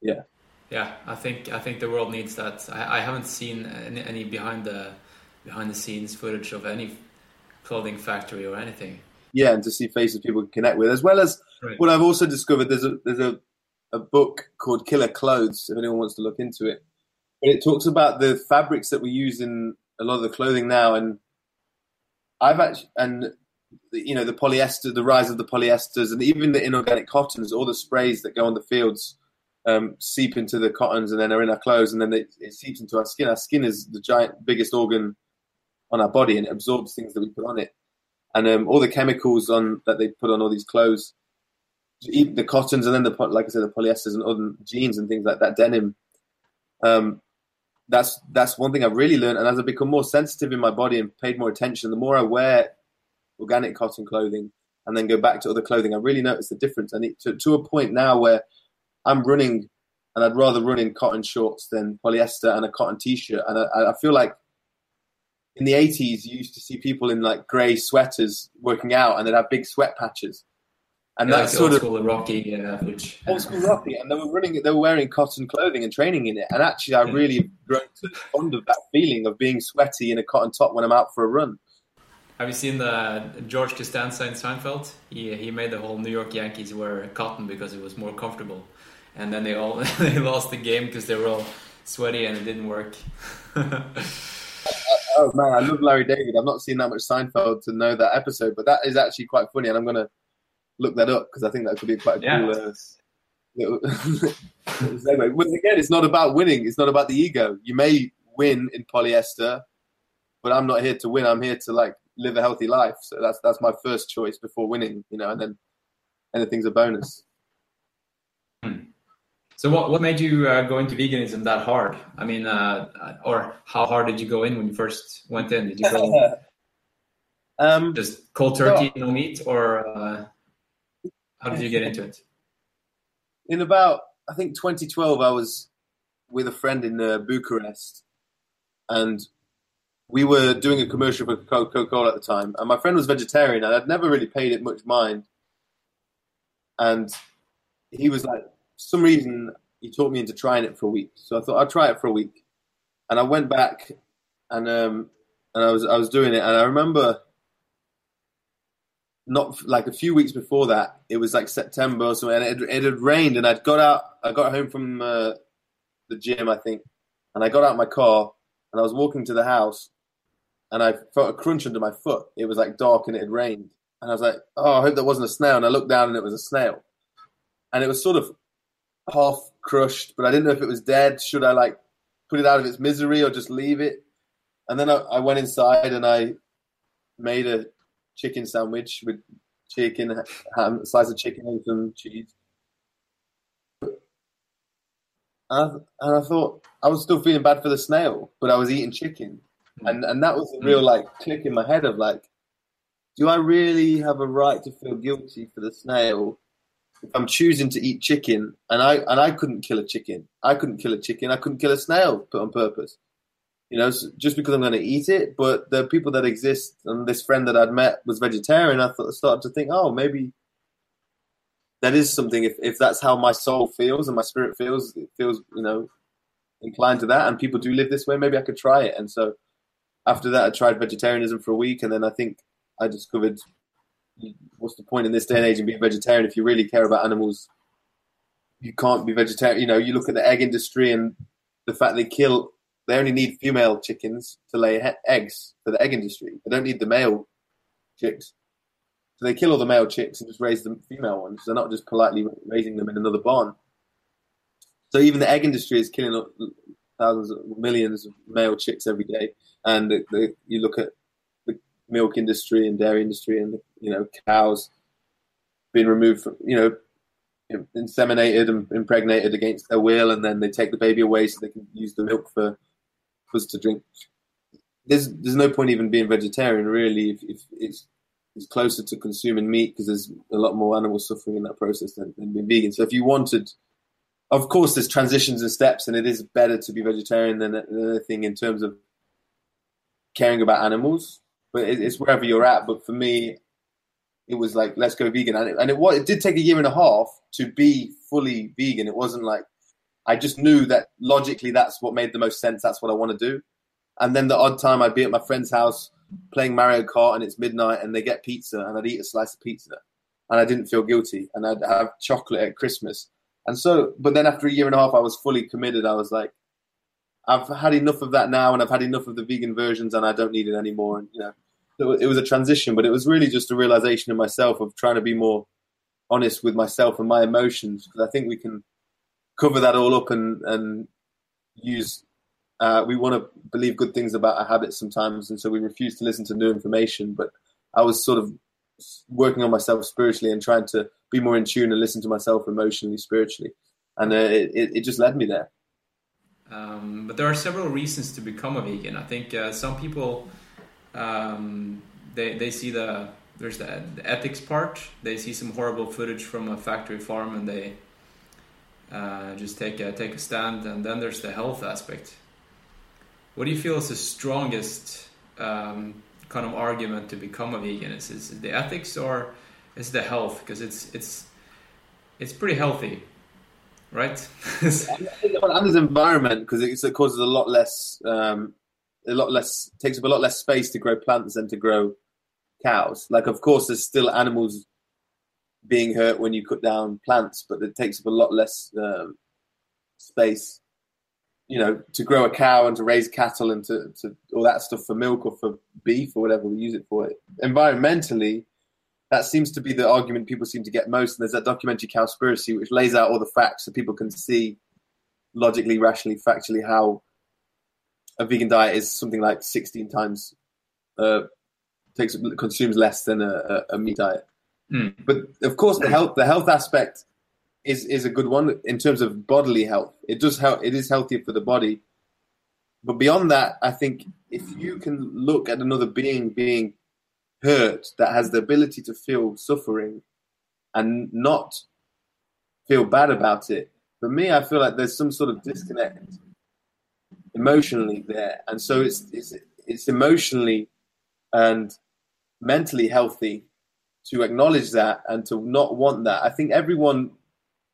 [SPEAKER 3] yeah.
[SPEAKER 1] Yeah, I think I think the world needs that. I, I haven't seen any, any behind the behind the scenes footage of any clothing factory or anything.
[SPEAKER 3] Yeah, and to see faces people can connect with, as well as right. what I've also discovered. There's a there's a a book called Killer Clothes, if anyone wants to look into it. But it talks about the fabrics that we use in a lot of the clothing now, and I've actually and you know the polyester, the rise of the polyesters, and even the inorganic cottons, all the sprays that go on the fields um, seep into the cottons and then are in our clothes, and then it, it seeps into our skin. Our skin is the giant, biggest organ on our body, and it absorbs things that we put on it. And um, all the chemicals on that they put on all these clothes even the cottons and then the like I said the polyesters and other jeans and things like that denim. Um, that's that's one thing I've really learned, and as I become more sensitive in my body and paid more attention, the more I wear organic cotton clothing and then go back to other clothing, I really notice the difference. And it, to to a point now where I'm running, and I'd rather run in cotton shorts than polyester and a cotton t-shirt, and I, I feel like in the 80s you used to see people in like grey sweaters working out, and they'd have big sweat patches
[SPEAKER 1] and yeah, that's like sort of school Rocky uh, footage.
[SPEAKER 3] Old school Rocky, and they were running. They were wearing cotton clothing and training in it. And actually, I really grown to fond of that feeling of being sweaty in a cotton top when I'm out for a run.
[SPEAKER 1] Have you seen the George Costanza in Seinfeld? He he made the whole New York Yankees wear cotton because it was more comfortable, and then they all they lost the game because they were all sweaty and it didn't work.
[SPEAKER 3] oh man, I love Larry David. I've not seen that much Seinfeld to know that episode, but that is actually quite funny, and I'm gonna look that up because I think that could be quite a yeah. cool. Uh, segue. But again, it's not about winning. It's not about the ego. You may win in polyester, but I'm not here to win. I'm here to like live a healthy life. So that's that's my first choice before winning. You know, and then anything's a bonus.
[SPEAKER 1] Hmm. So what what made you uh, go into veganism that hard? I mean, uh, or how hard did you go in when you first went in? Did you go um, just cold turkey, no meat, or uh... How did you get into it?
[SPEAKER 3] In about, I think 2012, I was with a friend in uh, Bucharest, and we were doing a commercial for Coca Cola at the time. And my friend was vegetarian, and I'd never really paid it much mind. And he was like, some reason, he taught me into trying it for a week. So I thought I'd try it for a week, and I went back, and um, and I was I was doing it, and I remember not like a few weeks before that, it was like September or something, and it, it had rained, and I'd got out, I got home from uh, the gym, I think, and I got out my car, and I was walking to the house, and I felt a crunch under my foot. It was like dark, and it had rained, and I was like, oh, I hope that wasn't a snail, and I looked down, and it was a snail, and it was sort of half crushed, but I didn't know if it was dead. Should I like put it out of its misery or just leave it? And then I, I went inside, and I made a chicken sandwich with chicken, ham, slice of chicken and some cheese. And I, and I thought I was still feeling bad for the snail, but I was eating chicken, hmm. and and that was a hmm. real like click in my head of like, do I really have a right to feel guilty for the snail I'm choosing to eat chicken? And I and I couldn't kill a chicken. I couldn't kill a chicken. I couldn't kill a snail put on purpose you know, just because I'm going to eat it. But the people that exist, and this friend that I'd met was vegetarian. I thought, started to think, oh, maybe that is something. If if that's how my soul feels and my spirit feels, it feels, you know, inclined to that, and people do live this way. Maybe I could try it. And so after that, I tried vegetarianism for a week, and then I think I discovered what's the point in this day and age in being vegetarian if you really care about animals. You can't be vegetarian. You know, you look at the egg industry and the fact they kill they only need female chickens to lay he- eggs for the egg industry. They don't need the male chicks. So they kill all the male chicks and just raise the female ones. They're not just politely raising them in another barn. So even the egg industry is killing thousands, of, millions of male chicks every day. And the, the, you look at the milk industry and dairy industry, and you know cows being removed from you know inseminated and impregnated against their will, and then they take the baby away so they can use the milk for us to drink. There's there's no point even being vegetarian really if, if it's it's closer to consuming meat because there's a lot more animal suffering in that process than, than being vegan. So if you wanted, of course, there's transitions and steps, and it is better to be vegetarian than, anything in terms of caring about animals. But it, it's wherever you're at. But for me, it was like let's go vegan, and it, and it, it did take a year and a half to be fully vegan. It wasn't like I just knew that logically that's what made the most sense. That's what I want to do. And then the odd time I'd be at my friend's house playing Mario Kart and it's midnight and they get pizza and I'd eat a slice of pizza and I didn't feel guilty and I'd have chocolate at Christmas. And so, but then after a year and a half, I was fully committed. I was like, I've had enough of that now and I've had enough of the vegan versions and I don't need it anymore. And, you know, it was a transition, but it was really just a realization in myself of trying to be more honest with myself and my emotions because I think we can cover that all up and, and use uh, we want to believe good things about our habits sometimes, and so we refuse to listen to new information. But I was sort of working on myself spiritually and trying to be more in tune and listen to myself emotionally, spiritually, and uh, it, it just led me there.
[SPEAKER 1] Um, but there are several reasons to become a vegan. I think uh, some people um, they they see the there's the, the, ethics part. They see some horrible footage from a factory farm and they uh, just take a take a stand. And then there's the health aspect. What do you feel is the strongest um, kind of argument to become a vegan? Is, is it the ethics or is it the health? Because it's it's it's pretty healthy, right?
[SPEAKER 3] and there's environment because it, causes a lot less um, a lot less takes up a lot less space to grow plants than to grow cows. Like, of course, there's still animals being hurt when you cut down plants, but it takes up a lot less um, space you know, to grow a cow and to raise cattle and to, to all that stuff for milk or for beef or whatever we use it for. Environmentally, that seems to be the argument people seem to get most. And there's that documentary Cowspiracy, which lays out all the facts so people can see logically, rationally, factually how a vegan diet is something like 16 times uh, takes consumes less than a, a meat diet. Mm. But of course, the health the health aspect is is a good one in terms of bodily health. It does help. It is healthier for the body. But beyond that, I think if you can look at another being being hurt that has the ability to feel suffering and not feel bad about it, for me, I feel like there's some sort of disconnect emotionally there, and so it's it's it's emotionally and mentally healthy to acknowledge that and to not want that. I think everyone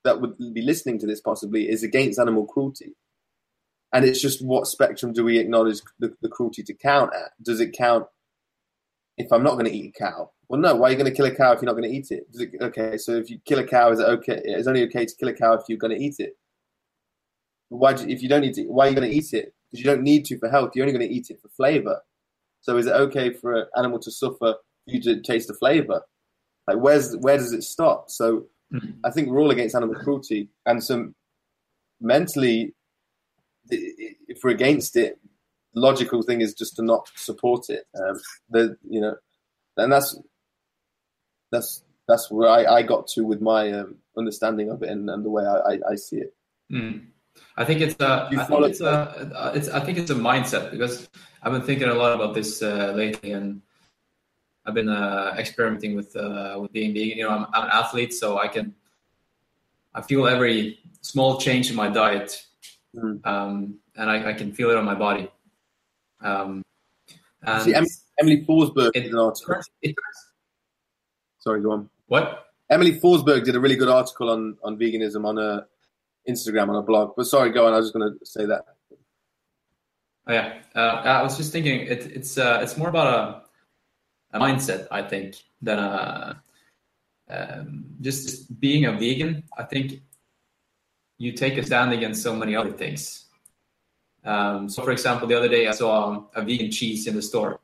[SPEAKER 3] that would be listening to this possibly is against animal cruelty. And it's just what spectrum do we acknowledge the, the cruelty to count at? Does it count if I'm not going to eat a cow? Well, no. Why are you going to kill a cow if you're not going to eat it? it? Okay, so if you kill a cow, is it okay? It's only okay to kill a cow if you're going to eat it. Why, if you don't eat it, why are you going to eat it? Because you don't need to for health. You're only going to eat it for flavor. So is it okay for an animal to suffer you to taste the flavor? Like where's where does it stop? So I think we're all against animal cruelty, and some mentally, if we're against it, the logical thing is just to not support it. Um, the you know, and that's that's that's where I, I got to with my um, understanding of it and, and the way I, I, I see it.
[SPEAKER 1] Mm. I think it's a, I think it's a, it's, I think it's a mindset because I've been thinking a lot about this uh, lately, and I've been uh, experimenting with uh, with being vegan. You know, I'm, I'm, an athlete, so I can I feel every small change in my diet, mm. um, and I, I, can feel it on my body. Um,
[SPEAKER 3] See, Emelie Forsberg did an article. It, Sorry, go on.
[SPEAKER 1] What?
[SPEAKER 3] Emelie Forsberg did a really good article on on veganism on a Instagram on a blog. But sorry, go on. I was just going to say that.
[SPEAKER 1] Oh yeah, uh, I was just thinking it, it's uh, it's more about a a mindset, I think, than a um, just being a vegan. I think you take a stand against so many other things. Um, so, for example, the other day I saw a vegan cheese in the store.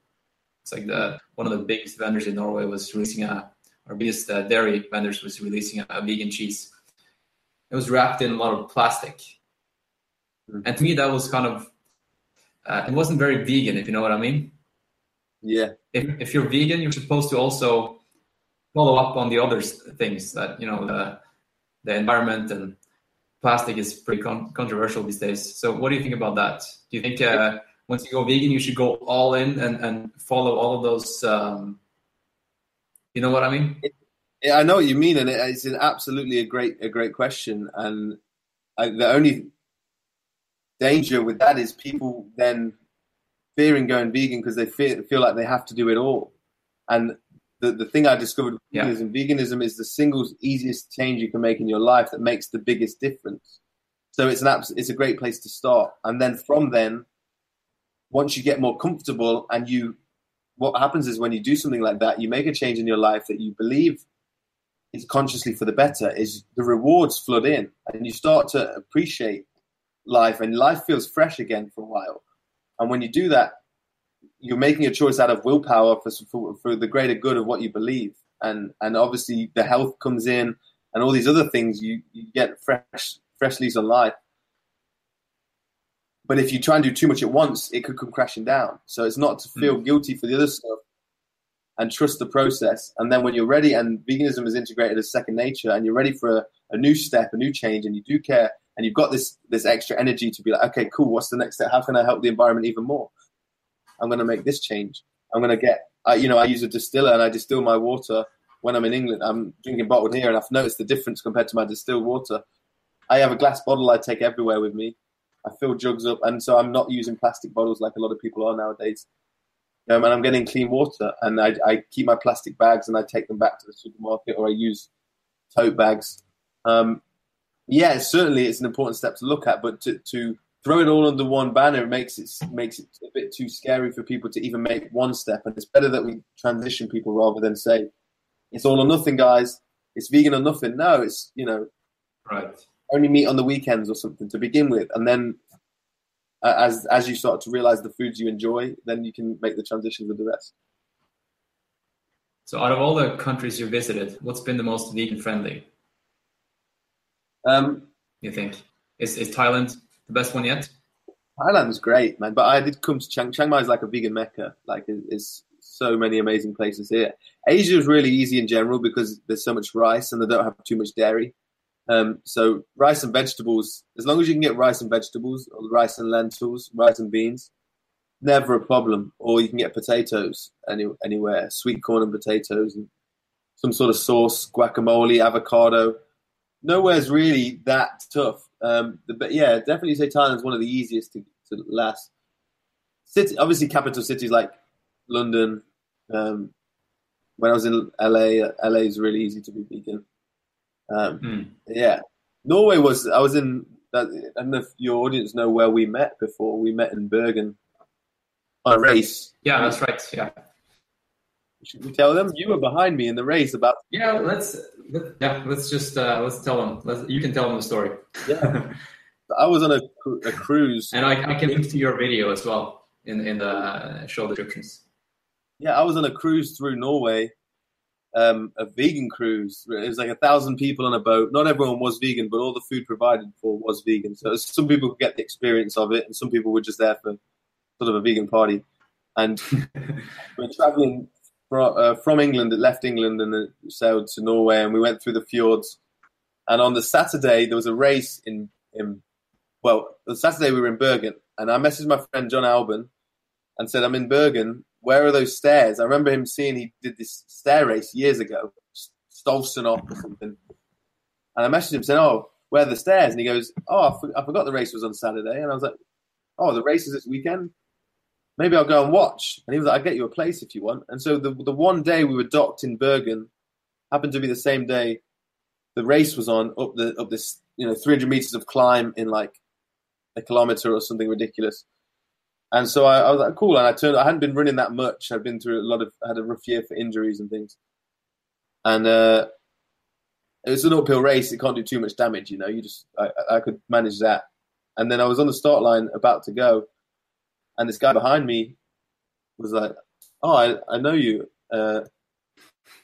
[SPEAKER 1] It's like the one of the biggest vendors in Norway was releasing a, our biggest uh, dairy vendors was releasing a, a, vegan cheese. It was wrapped in a lot of plastic, mm. and to me that was kind of uh, it wasn't very vegan, if you know what I mean.
[SPEAKER 3] Yeah.
[SPEAKER 1] If if you're vegan, you're supposed to also follow up on the other things that you know the the environment and plastic is pretty con- controversial these days. So, what do you think about that? Do you think uh, once you go vegan, you should go all in and, and follow all of those? Um, you know what I mean?
[SPEAKER 3] Yeah, I know what you mean, and it's an absolutely a great a great question. And I, the only danger with that is people then fearing going vegan because they feel, feel like they have to do it all. And the, the thing I discovered with yeah. veganism, veganism is the single easiest change you can make in your life that makes the biggest difference. So it's an abs- it's a great place to start. And then from then, once you get more comfortable and you, what happens is when you do something like that, you make a change in your life that you believe is consciously for the better, is the rewards flood in and you start to appreciate life and life feels fresh again for a while. And when you do that, you're making a choice out of willpower for, for, for the greater good of what you believe, and and obviously the health comes in, and all these other things. You you get fresh fresh leaves on life. But if you try and do too much at once, it could come crashing down. So it's not to feel mm. guilty for the other stuff and trust the process. And then when you're ready, and veganism is integrated as second nature, and you're ready for a, a new step, a new change, and you do care, and you've got this this extra energy to be like, okay, cool, what's the next step? How can I help the environment even more? I'm going to make this change. I'm going to get, I, you know, I use a distiller and I distill my water when I'm in England. I'm drinking bottled here and I've noticed the difference compared to my distilled water. I have a glass bottle I take everywhere with me. I fill jugs up, and so I'm not using plastic bottles like a lot of people are nowadays. Um, and I'm getting clean water, and I, I, keep my plastic bags and I take them back to the supermarket, or I use tote bags. Um, yeah, certainly it's an important step to look at, but to, to throw it all under one banner makes it makes it a bit too scary for people to even make one step. And it's better that we transition people rather than say it's all or nothing, guys. It's vegan or nothing. No, it's you know,
[SPEAKER 1] right.
[SPEAKER 3] Only meat on the weekends or something to begin with, and then as as you start to realize the foods you enjoy, then you can make the transition with the rest.
[SPEAKER 1] So, out of all the countries you visited, what's been the most vegan friendly?
[SPEAKER 3] Um,
[SPEAKER 1] you think is is Thailand the best one yet?
[SPEAKER 3] Thailand is great, man. But I did come to Chiang, Chiang Mai is like a vegan mecca. Like it's so many amazing places here. Asia is really easy in general because there's so much rice and they don't have too much dairy. Um, so rice and vegetables, as long as you can get rice and vegetables, or rice and lentils, rice and beans, never a problem. Or you can get potatoes any, anywhere, sweet corn and potatoes, and some sort of sauce, guacamole, avocado. Nowhere's really that tough. Um, but yeah, definitely say Thailand's one of the easiest to, to last. City, obviously, capital cities like London. Um, when I was in LA, LA is really easy to be vegan. Um, mm. Yeah, Norway was. I was in. I don't know if your audience know where we met before. We met in Bergen on a race.
[SPEAKER 1] Yeah, that's right. Yeah.
[SPEAKER 3] Should we tell them you were behind me in the race about?
[SPEAKER 1] Yeah, let's yeah, let's just uh, let's tell them. Let's, you can tell them the story.
[SPEAKER 3] yeah, I was on a, a cruise,
[SPEAKER 1] and I, I, can link to your video as well in in the show descriptions.
[SPEAKER 3] Yeah, I was on a cruise through Norway, um, a vegan cruise. It was like a thousand people on a boat. Not everyone was vegan, but all the food provided for was vegan. So some people could get the experience of it, and some people were just there for sort of a vegan party. And we're traveling uh, from England, it left England and it sailed to Norway, and we went through the fjords. And on the Saturday, there was a race in, in well, the Saturday we were in Bergen, and I messaged my friend John Alban and said, I'm in Bergen. Where are those stairs? I remember him seeing he did this stair race years ago, Stolsenop or something. And I messaged him saying, Oh, where are the stairs? And he goes, Oh, I, for- I forgot the race was on Saturday. And I was like, Oh, the race is this weekend? maybe I'll go and watch. And he was like, I'll get you a place if you want. And so the the one day we were docked in Bergen happened to be the same day the race was on up the up this you know 300 meters of climb in like a kilometer or something ridiculous. And so I, I was like, cool. And I turned. I hadn't been running that much. I'd been through a lot of. had a rough year for injuries and things. And uh, it was an uphill race. It can't do too much damage. You know, you just I, I could manage that. and then I was on the start line about to go, and this guy behind me was like, "Oh, I, I know you." Uh,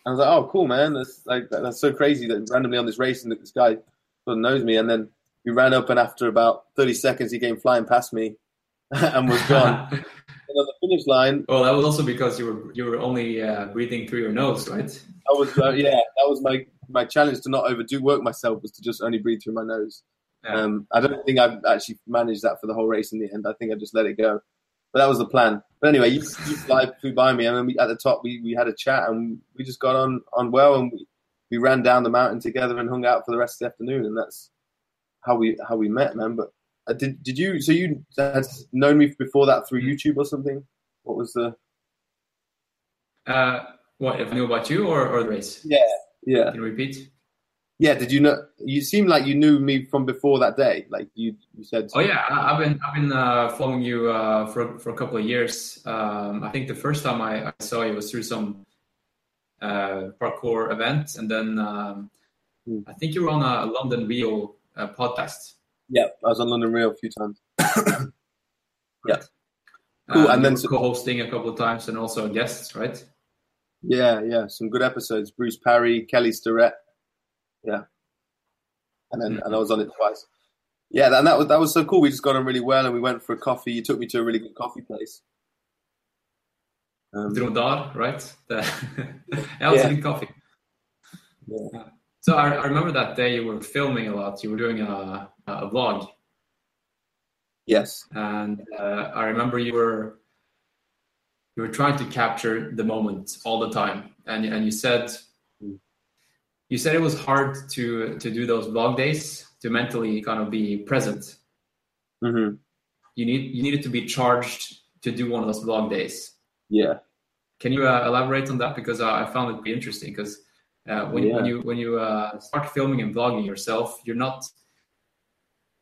[SPEAKER 3] I was like, "Oh, cool, man! That's like that's so crazy that randomly on this race and this guy sort of knows me." And then he ran up, and after about thirty seconds, he came flying past me and was gone. and on the finish line,
[SPEAKER 1] Well, that was also because you were you were only uh, breathing through your nose, right?
[SPEAKER 3] I was uh, yeah, that was my my challenge to not overdo work myself was to just only breathe through my nose.
[SPEAKER 1] Yeah.
[SPEAKER 3] Um, I don't think I've actually managed that for the whole race in the end. I think I just let it go. But that was the plan. But anyway, you, you fly flew by me, and then we, at the top we, we had a chat, and we just got on on well, and we, we ran down the mountain together and hung out for the rest of the afternoon, and that's how we how we met, man. But did did you? So you had known me before that through YouTube or something? What was the?
[SPEAKER 1] Uh, what if I knew about you or, or the race?
[SPEAKER 3] Yeah, yeah,
[SPEAKER 1] Can you repeat?
[SPEAKER 3] yeah. Did you know? You seemed like you knew me from before that day. Like you you said.
[SPEAKER 1] Oh yeah, I- I've been I've been uh, following you uh, for for a couple of years. Um, I think the first time I, I saw you was through some uh, parkour event, and then um,
[SPEAKER 3] Hmm.
[SPEAKER 1] I think you were on a London Real uh, podcast.
[SPEAKER 3] Yeah, I was on London Real a few times. Yeah. Cool, and then
[SPEAKER 1] co-hosting a couple of times, and also guests, right?
[SPEAKER 3] Yeah, yeah, some good episodes. Bruce Parry, Kelly Starrett. Yeah, and then and I was on it twice. Yeah, and that was that was so cool. We just got on really well, and we went for a coffee. You took me to a really good coffee place. Um,
[SPEAKER 1] Dromedar, right? The was
[SPEAKER 3] Yeah.
[SPEAKER 1] good coffee.
[SPEAKER 3] Yeah.
[SPEAKER 1] So I, I remember that day you were filming a lot. You were doing a, a vlog,
[SPEAKER 3] yes.
[SPEAKER 1] and uh, I remember you were you were trying to capture the moment all the time, and and you said you said it was hard to to do those vlog days to mentally kind of be present.
[SPEAKER 3] hmm
[SPEAKER 1] You need you needed to be charged to do one of those vlog days.
[SPEAKER 3] Yeah.
[SPEAKER 1] Can you uh, elaborate on that? Because uh, I found it pretty interesting. Because uh, when,
[SPEAKER 3] Yeah.
[SPEAKER 1] when you when you uh, start filming and vlogging yourself, you're not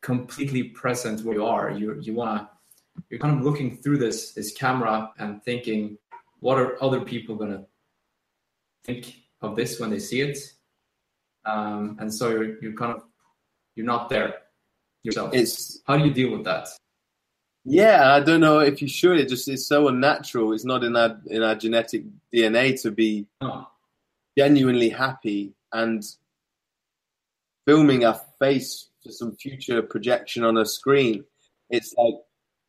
[SPEAKER 1] completely present where you are. You you wanna you're kind of looking through this this camera and thinking, what are other people gonna think of this when they see it? Um, and so you're you're kind of you're not there yourself.
[SPEAKER 3] It's
[SPEAKER 1] How do you deal with that?
[SPEAKER 3] yeah. I don't know if you should. It just is so unnatural. It's not in our in our genetic DNA to be
[SPEAKER 1] Oh,
[SPEAKER 3] genuinely happy and filming our face for some future projection on a screen. It's like,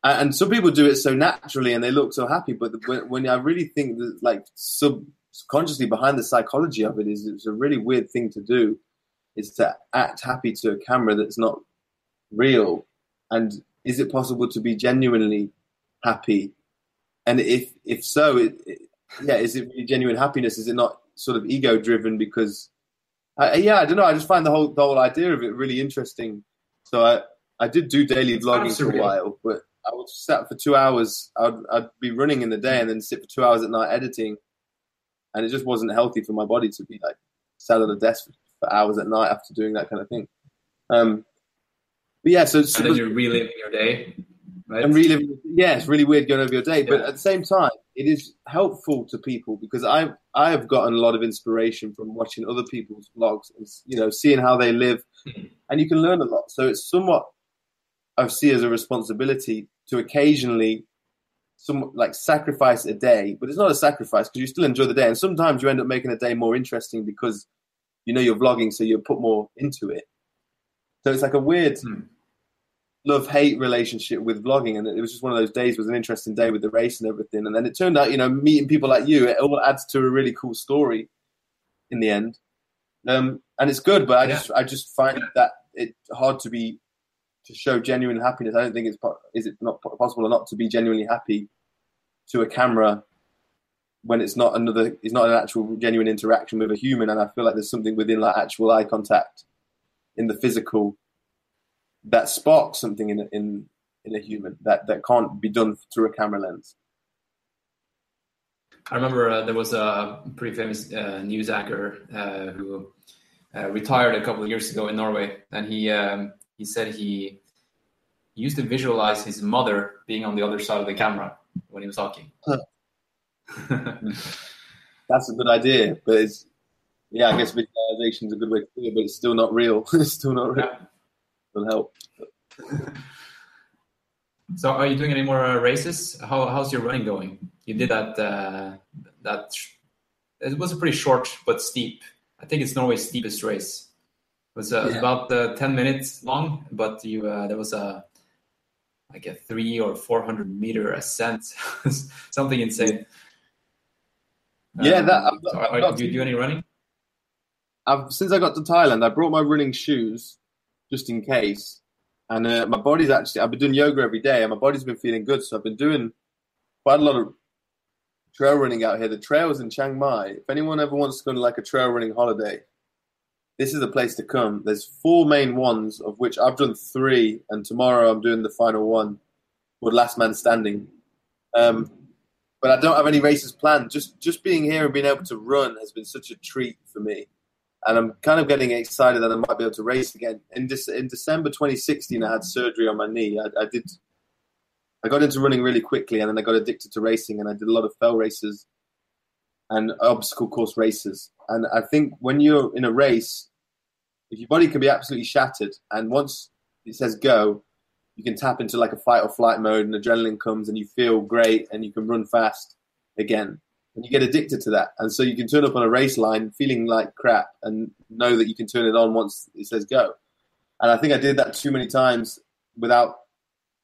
[SPEAKER 3] and some people do it so naturally and they look so happy. But when, I really think that, like, subconsciously behind the psychology of it is, it's a really weird thing to do. Is to act happy to a camera that's not real. And is it possible to be genuinely happy? And if if so, it, it, yeah, is it really genuine happiness? Is it not sort of ego driven? Because I, yeah, I don't know. I just find the whole the whole idea of it really interesting. So I I did do daily
[SPEAKER 1] It's kind of
[SPEAKER 3] vlogging for a while, but I would sat for two hours. I'd I'd be running in the day and then sit for two hours at night editing, and it just wasn't healthy for my body to be like sat at a desk for, for hours at night after doing that kind of thing. Um, but yeah, so, so
[SPEAKER 1] and then you're reliving your day, right?
[SPEAKER 3] and reliving. Yeah, it's really weird going over your day, but at the same time, it is helpful to people because I I have gotten a lot of inspiration from watching other people's vlogs and you know seeing how they live,
[SPEAKER 1] Mhm.
[SPEAKER 3] and you can learn a lot. So it's somewhat I see as a responsibility to occasionally some like sacrifice a day, but it's not a sacrifice because you still enjoy the day, and sometimes you end up making a day more interesting because you know you're vlogging, so you put more into it. So it's like a weird
[SPEAKER 1] Hmm.
[SPEAKER 3] Love hate relationship with vlogging, and it was just one of those days. It was an interesting day with the race and everything, and then it turned out, you know, meeting people like you, it all adds to a really cool story in the end. Um, and it's good, but I
[SPEAKER 1] Yeah.
[SPEAKER 3] just I just find that it's hard to be to show genuine happiness. I don't think it's is it not possible or not to be genuinely happy to a camera when it's not another it's not an actual genuine interaction with a human. And I feel like there's something within like actual eye contact in the physical that sparks something in a, in in a human that that can't be done through a camera lens.
[SPEAKER 1] I remember uh, there was a pretty famous uh, news anchor uh, who uh, retired a couple of years ago in Norway, and he um, he said he used to visualize his mother being on the other side of the camera when he was talking.
[SPEAKER 3] That's a good idea, but it's yeah, I guess visualization is a good way to do it, but it's still not real. it's still not real.
[SPEAKER 1] Yeah.
[SPEAKER 3] It'll help.
[SPEAKER 1] So, are you doing any more uh, races? How, how's your running going? You did that. Uh, that it was a pretty short but steep. I think it's Norway's steepest race. It was, uh, yeah. about uh, ten minutes long, but you uh, there was a like a three or four hundred meter ascent, something insane.
[SPEAKER 3] Yeah, that.
[SPEAKER 1] Um, so are, do you do any running?
[SPEAKER 3] I've, since I got to Thailand, I brought my running shoes just in case. And uh, my body's actually, I've been doing yoga every day and my body's been feeling good. So I've been doing quite a lot of trail running out here. The trails in Chiang Mai, if anyone ever wants to go to like a trail running holiday, this is the place to come. There's four main ones, of which I've done three, and tomorrow I'm doing the final one called Last Man Standing. Um, but I don't have any races planned. Just just being here and being able to run has been such a treat for me and I'm kind of getting excited that I might be able to race again. In, De- in December 2016, I had surgery on my knee. I, I, did, I got into running really quickly, and then I got addicted to racing, and I did a lot of fell races and obstacle course races. And I think when you're in a race, if your body can be absolutely shattered, and once it says go, you can tap into like a fight or flight mode, and adrenaline comes, and you feel great, and you can run fast again and you get addicted to that. And so you can turn up on a race line feeling like crap and know that you can turn it on once it says go. And I think I did that too many times without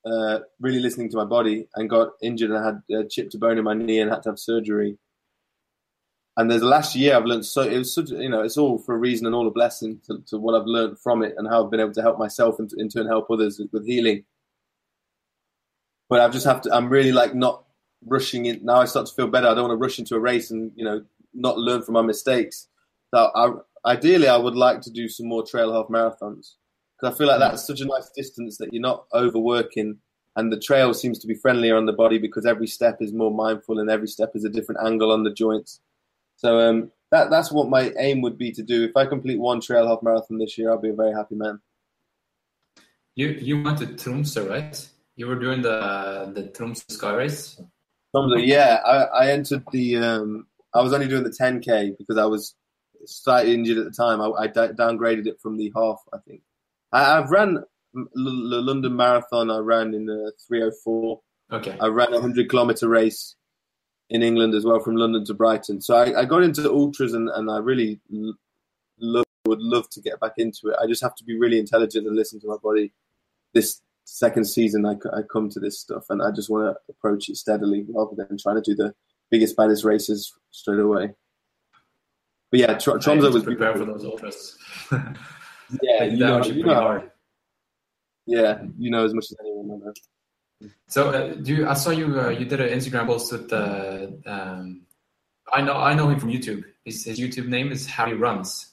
[SPEAKER 3] uh, really listening to my body and got injured and I had uh, chipped a bone in my knee and had to have surgery. And there's the last year I've learned so it was such you know it's all for a reason and all a blessing to, to what I've learned from it and how I've been able to help myself and in turn help others with healing. But I've just have to I'm really like not rushing in. Now I start to feel better. I don't want to rush into a race and you know not learn from my mistakes. So I, ideally, I would like to do some more trail half marathons because I feel like that's such a nice distance that you're not overworking, and the trail seems to be friendlier on the body because every step is more mindful and every step is a different angle on the joints. So um, that that's what my aim would be to do. If I complete one trail half marathon this year, I'll be a very happy man.
[SPEAKER 1] You you went to Tromsø, right? You were doing the the Tromsø Sky Race.
[SPEAKER 3] Yeah, I, I entered the. Um, I was only doing the 10k because I was slightly injured at the time. I, I downgraded it from the half. I think I, have ran the London Marathon. I ran in the 304.
[SPEAKER 1] Okay.
[SPEAKER 3] I ran a hundred kilometer race in England as well from London to Brighton. So I, I got into ultras and, and I really love, would love to get back into it. I just have to be really intelligent and listen to my body. This second season I, I come to this stuff and I just want to approach it steadily rather than trying to do the biggest, baddest races straight away. But yeah, Tr- Tromsø was
[SPEAKER 1] prepare for those ultras.
[SPEAKER 3] yeah, you know, you know, hard. Yeah, you know as much as anyone.
[SPEAKER 1] So, uh, do you, I saw you? Uh, you did an Instagram post with. Uh, um, I know. I know him from YouTube. His, his YouTube name is Harry Runs.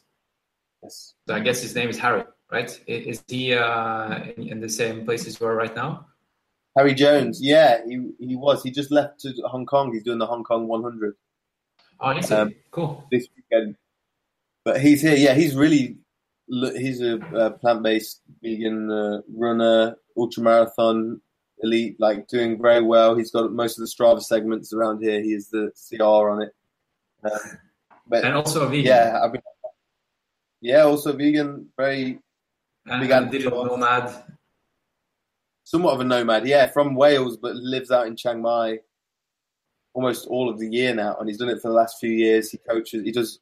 [SPEAKER 3] Yes.
[SPEAKER 1] So I guess his name is Harry right? Is he uh, in the same place as you are right now?
[SPEAKER 3] Harry Jones, yeah, he he was. He just left to Hong Kong. He's doing the Hong Kong 100.
[SPEAKER 1] Oh, is um, Cool.
[SPEAKER 3] This weekend, but he's here. Yeah, he's really. He's a, a plant-based vegan uh, runner, ultra marathon elite, like doing very well. He's got most of the Strava segments around here. He is the CR on it.
[SPEAKER 1] Um, but and also a vegan.
[SPEAKER 3] Yeah, I've been, yeah, also vegan. Very
[SPEAKER 1] Began digital nomad.
[SPEAKER 3] Somewhat of a nomad, yeah, from Wales, but lives out in Chiang Mai almost all of the year now, and he's done it for the last few years. He coaches, he does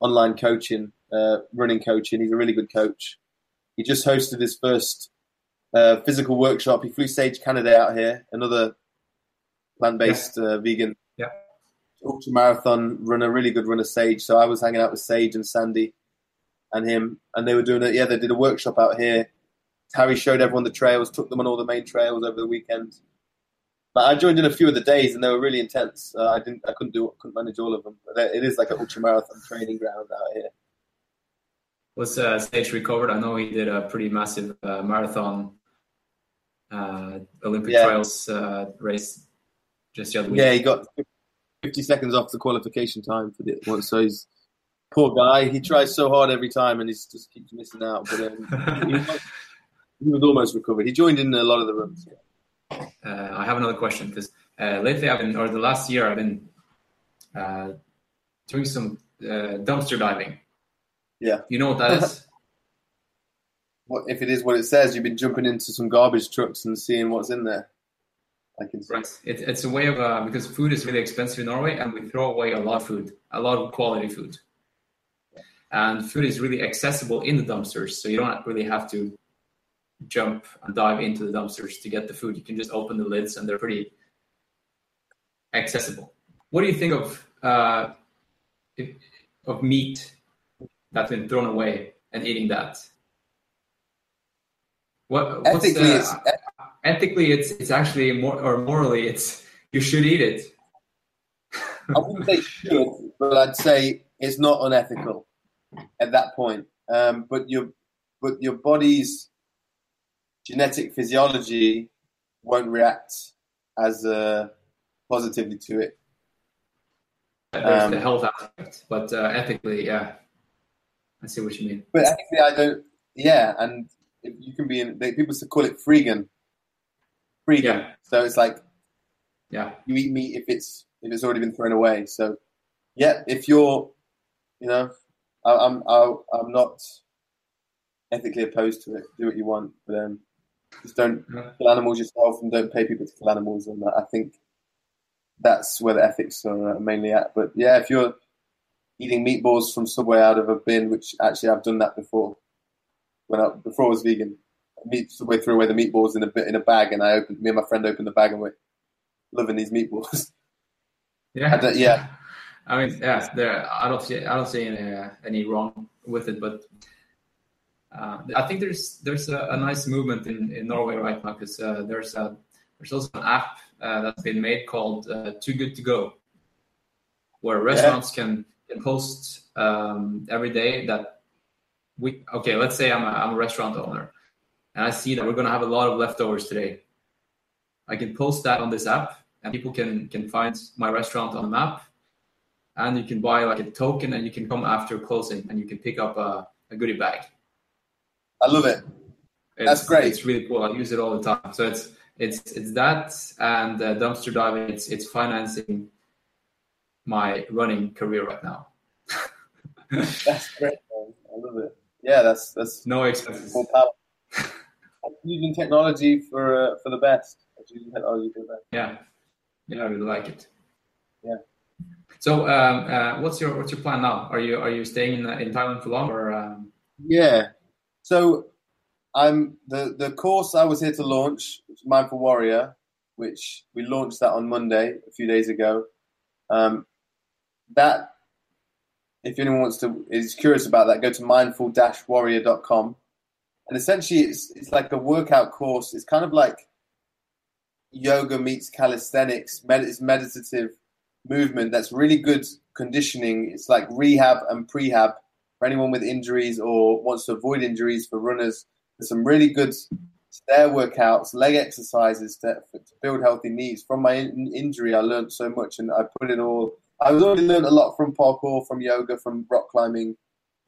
[SPEAKER 3] online coaching, uh, running coaching. He's a really good coach. He just hosted his first uh, physical workshop. He flew Sage Canaday out here, another plant-based yeah. uh, vegan
[SPEAKER 1] yeah.
[SPEAKER 3] ultra marathon runner, really good runner, Sage. So I was hanging out with Sage and Sandy and him, and they were doing it. Yeah, they did a workshop out here. Harry showed everyone the trails, took them on all the main trails over the weekend. But I joined in a few of the days, and they were really intense. Uh, I didn't, I couldn't do, couldn't manage all of them. But it is like an ultra marathon training ground out here.
[SPEAKER 1] Was uh, Sage recovered? I know he did a pretty massive uh, marathon uh, Olympic yeah. trials uh, race just the other week.
[SPEAKER 3] Yeah, he got 50 seconds off the qualification time for the one, so he's poor guy. He tries so hard every time, and he just keeps missing out. But um, he, was, he, was, almost recovered. He joined in a lot of the runs.
[SPEAKER 1] Uh, I have another question because uh, lately I've been, or the last year, I've been uh, doing some uh, dumpster diving.
[SPEAKER 3] Yeah,
[SPEAKER 1] you know what that is?
[SPEAKER 3] what if it is what it says? You've been jumping into some garbage trucks and seeing what's in there. Like it's
[SPEAKER 1] Right. It, it's a way of uh, because food is really expensive in Norway, and we throw away a lot of food, a lot of quality food. And food is really accessible in the dumpsters, so you don't really have to jump and dive into the dumpsters to get the food. You can just open the lids, and they're pretty accessible. What do you think of uh, of meat that's been thrown away and eating that? What what's
[SPEAKER 3] ethically,
[SPEAKER 1] the,
[SPEAKER 3] it's
[SPEAKER 1] ethically it's it's actually more or morally it's you should eat it
[SPEAKER 3] I wouldn't say should, but I'd say it's not unethical at that point. Um, but your but your body's genetic physiology won't react as uh, positively to it.
[SPEAKER 1] there's
[SPEAKER 3] Um,
[SPEAKER 1] the health aspect but uh, ethically yeah i see what you mean
[SPEAKER 3] But ethically, I don't. Yeah, and you can be in. They, people used to call it freegan. Freegan.
[SPEAKER 1] Yeah.
[SPEAKER 3] So it's like
[SPEAKER 1] yeah
[SPEAKER 3] you eat meat if it's if it's already been thrown away. So yeah, if you're, you know, I, I'm I, I'm not ethically opposed to it. Do what you want, but um, just don't kill animals yourself and don't pay people to kill animals. And I think that's where the ethics are uh, mainly at. But yeah, if you're eating meatballs from Subway out of a bin, which actually I've done that before, when I before I was vegan, meat Subway threw away the meatballs in a bit in a bag, and I opened me and my friend opened the bag and we're loving these meatballs.
[SPEAKER 1] yeah
[SPEAKER 3] yeah.
[SPEAKER 1] I mean yeah there i don't see i don't see any, uh, any wrong with it but uh, i think there's there's a, a nice movement in, in norway right now because uh, there's a there's also an app uh, that's been made called uh, too good to go where restaurants can, can post um, every day that we okay let's say I'm a, I'm a restaurant owner and i see that we're going to have a lot of leftovers today. I can post that on this app and people can can find my restaurant on the map and you can buy like a token and you can come after closing and you can pick up a, a goodie bag
[SPEAKER 3] I love it.
[SPEAKER 1] it's,
[SPEAKER 3] That's great.
[SPEAKER 1] it's really cool i use it all the time so it's it's it's that and uh, dumpster diving it's it's financing my running career right now
[SPEAKER 3] That's great. Man. I love it. Yeah, that's that's
[SPEAKER 1] no expenses
[SPEAKER 3] full power. I'm using technology for uh, for the best. Using technology for the best.
[SPEAKER 1] Yeah, yeah, I really like it.
[SPEAKER 3] Yeah.
[SPEAKER 1] So, um, uh, what's your what's your plan now? Are you are you staying in in Thailand for long, or um,
[SPEAKER 3] Yeah. So I'm the the course I was here to launch, Mindful Warrior, which we launched that on Monday a few days ago. Um, that if anyone wants to is curious about that, go to mindful-warrior.com. And essentially it's it's like a workout course. It's kind of like yoga meets calisthenics, med- it's meditative movement that's really good conditioning. It's like rehab and prehab for anyone with injuries or wants to avoid injuries for runners. There's some really good stair workouts, leg exercises to, to build healthy knees. From my in- injury, I learned so much, and I put it all. I've already learned a lot from parkour, from yoga, from rock climbing,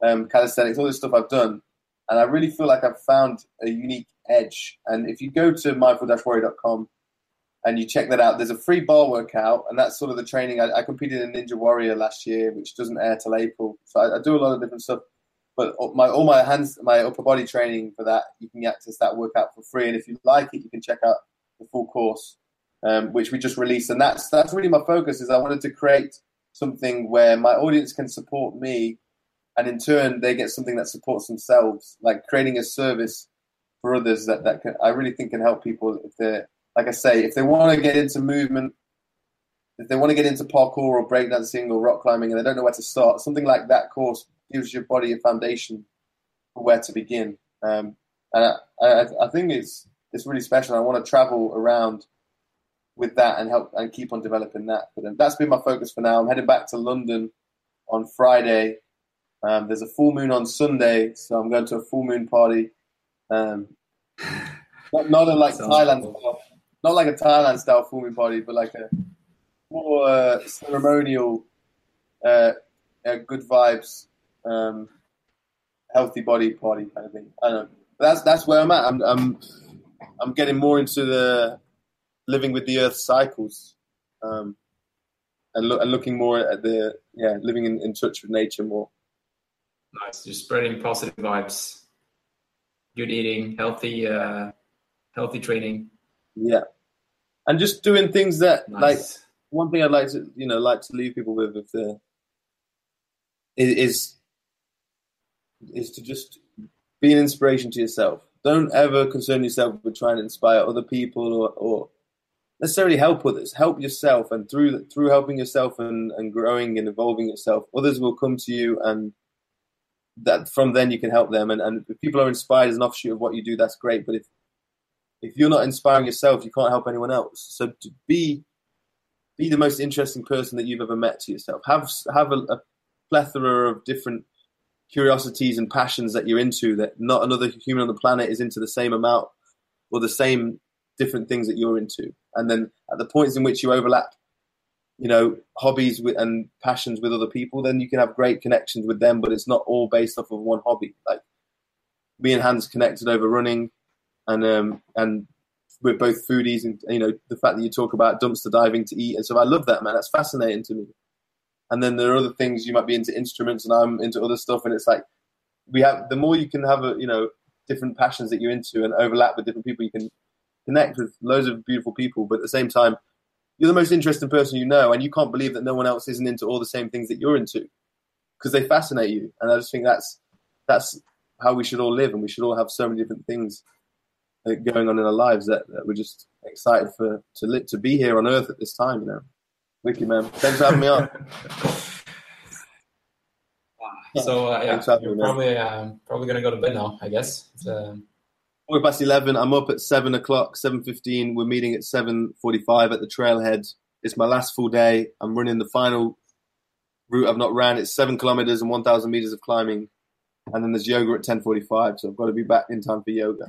[SPEAKER 3] um, calisthenics, all this stuff I've done, and I really feel like I've found a unique edge. And if you go to mindful-warrior.com and you check that out, there's a free bar workout, and that's sort of the training. I, I competed in Ninja Warrior last year, which doesn't air till April, so I, I do a lot of different stuff. But my all my hands, my upper body training for that, you can access that workout for free. And if you like it, you can check out the full course, um, which we just released. And that's that's really my focus. Is I wanted to create something where my audience can support me, and in turn they get something that supports themselves, like creating a service for others that that can, I really think can help people if they're like I say, if they want to get into movement, if they want to get into parkour or breakdancing or rock climbing and they don't know where to start, something like that course gives your body a foundation for where to begin. Um, and I, I, I think it's it's really special. I want to travel around with that and help and keep on developing that. But um, that's been my focus for now. I'm heading back to London on Friday. Um, there's a full moon on Sunday, so I'm going to a full moon party. Um, not not a like
[SPEAKER 1] Sounds
[SPEAKER 3] Thailand
[SPEAKER 1] cool.
[SPEAKER 3] Not like a Thailand style moon party, but like a more uh, ceremonial, uh, uh, good vibes, um, healthy body party kind of thing. I don't know. But that's that's where I'm at. I'm I'm I'm getting more into the living with the earth cycles, um, and, lo- and looking more at the yeah living in, in touch with nature more.
[SPEAKER 1] nice, just spreading positive vibes. good eating, healthy, uh, healthy training.
[SPEAKER 3] Yeah, and just doing things that
[SPEAKER 1] Nice.
[SPEAKER 3] like one thing I'd like to you know like to leave people with if is is is to just be an inspiration to yourself. Don't ever concern yourself with trying to inspire other people or, or necessarily help others. Help yourself, and through through helping yourself and, and growing and evolving yourself, others will come to you, and that from then you can help them. And, and if people are inspired as an offshoot of what you do, that's great. But if if you're not inspiring yourself, you can't help anyone else. So to be be the most interesting person that you've ever met to yourself. Have have a, a plethora of different curiosities and passions that you're into that not another human on the planet is into the same amount or the same different things that you're into. And then at the points in which you overlap, you know, hobbies with, and passions with other people, then you can have great connections with them. But it's not all based off of one hobby. Like me and Hans connected over running, and um, and we're both foodies, and you know the fact that you talk about dumpster diving to eat, and so I love that man. That's fascinating to me. And then there are other things you might be into instruments, and I'm into other stuff, and it's like we have the more you can have a you know different passions that you're into and overlap with different people, you can connect with loads of beautiful people. But at the same time, you're the most interesting person you know, and you can't believe that no one else isn't into all the same things that you're into because they fascinate you. And I just think that's that's how we should all live, and we should all have so many different things going on in our lives that, that we're just excited for to to be here on Earth at this time. You know, wicked man. Thanks for having me on.
[SPEAKER 1] So uh, yeah,
[SPEAKER 3] Thanks for having
[SPEAKER 1] you're probably um, probably gonna go to bed now, I guess. Um,
[SPEAKER 3] Quarter past eleven. I'm up at seven o'clock, seven fifteen. We're meeting at seven forty-five at the trailhead. It's my last full day. I'm running the final route I've not ran. It's seven kilometers and one thousand meters of climbing, and then there's yoga at ten forty-five. So I've got to be back in time for yoga.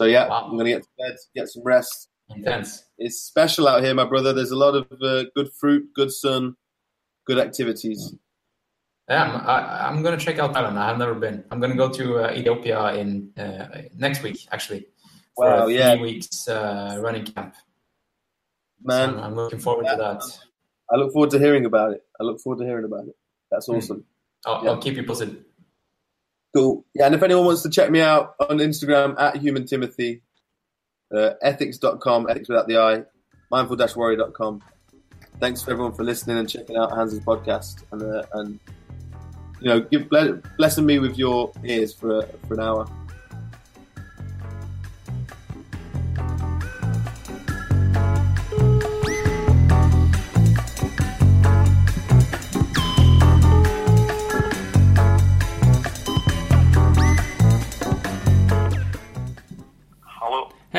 [SPEAKER 3] So yeah,
[SPEAKER 1] Wow.
[SPEAKER 3] I'm gonna get to bed, get some rest.
[SPEAKER 1] intense.
[SPEAKER 3] It's special out here, my brother. There's a lot of uh, good fruit, good sun, good activities.
[SPEAKER 1] Yeah, I'm, I, I'm gonna check out Thailand. I've never been. I'm gonna go to uh, Ethiopia in uh, next week, actually, for
[SPEAKER 3] Wow,
[SPEAKER 1] a three
[SPEAKER 3] yeah.
[SPEAKER 1] weeks uh, running camp.
[SPEAKER 3] Man,
[SPEAKER 1] So I'm looking forward to that.
[SPEAKER 3] I look forward to hearing about it. I look forward to hearing about it. That's
[SPEAKER 1] Hmm.
[SPEAKER 3] awesome.
[SPEAKER 1] I'll,
[SPEAKER 3] Yeah.
[SPEAKER 1] I'll keep you posted.
[SPEAKER 3] Cool. Yeah, and if anyone wants to check me out on Instagram at human timothy, uh, ethics.com, ethics without the I, mindful-warrior.com. Thanks for everyone for listening and checking out Hans's podcast and uh, and you know give ble- blessing me with your ears for for an hour.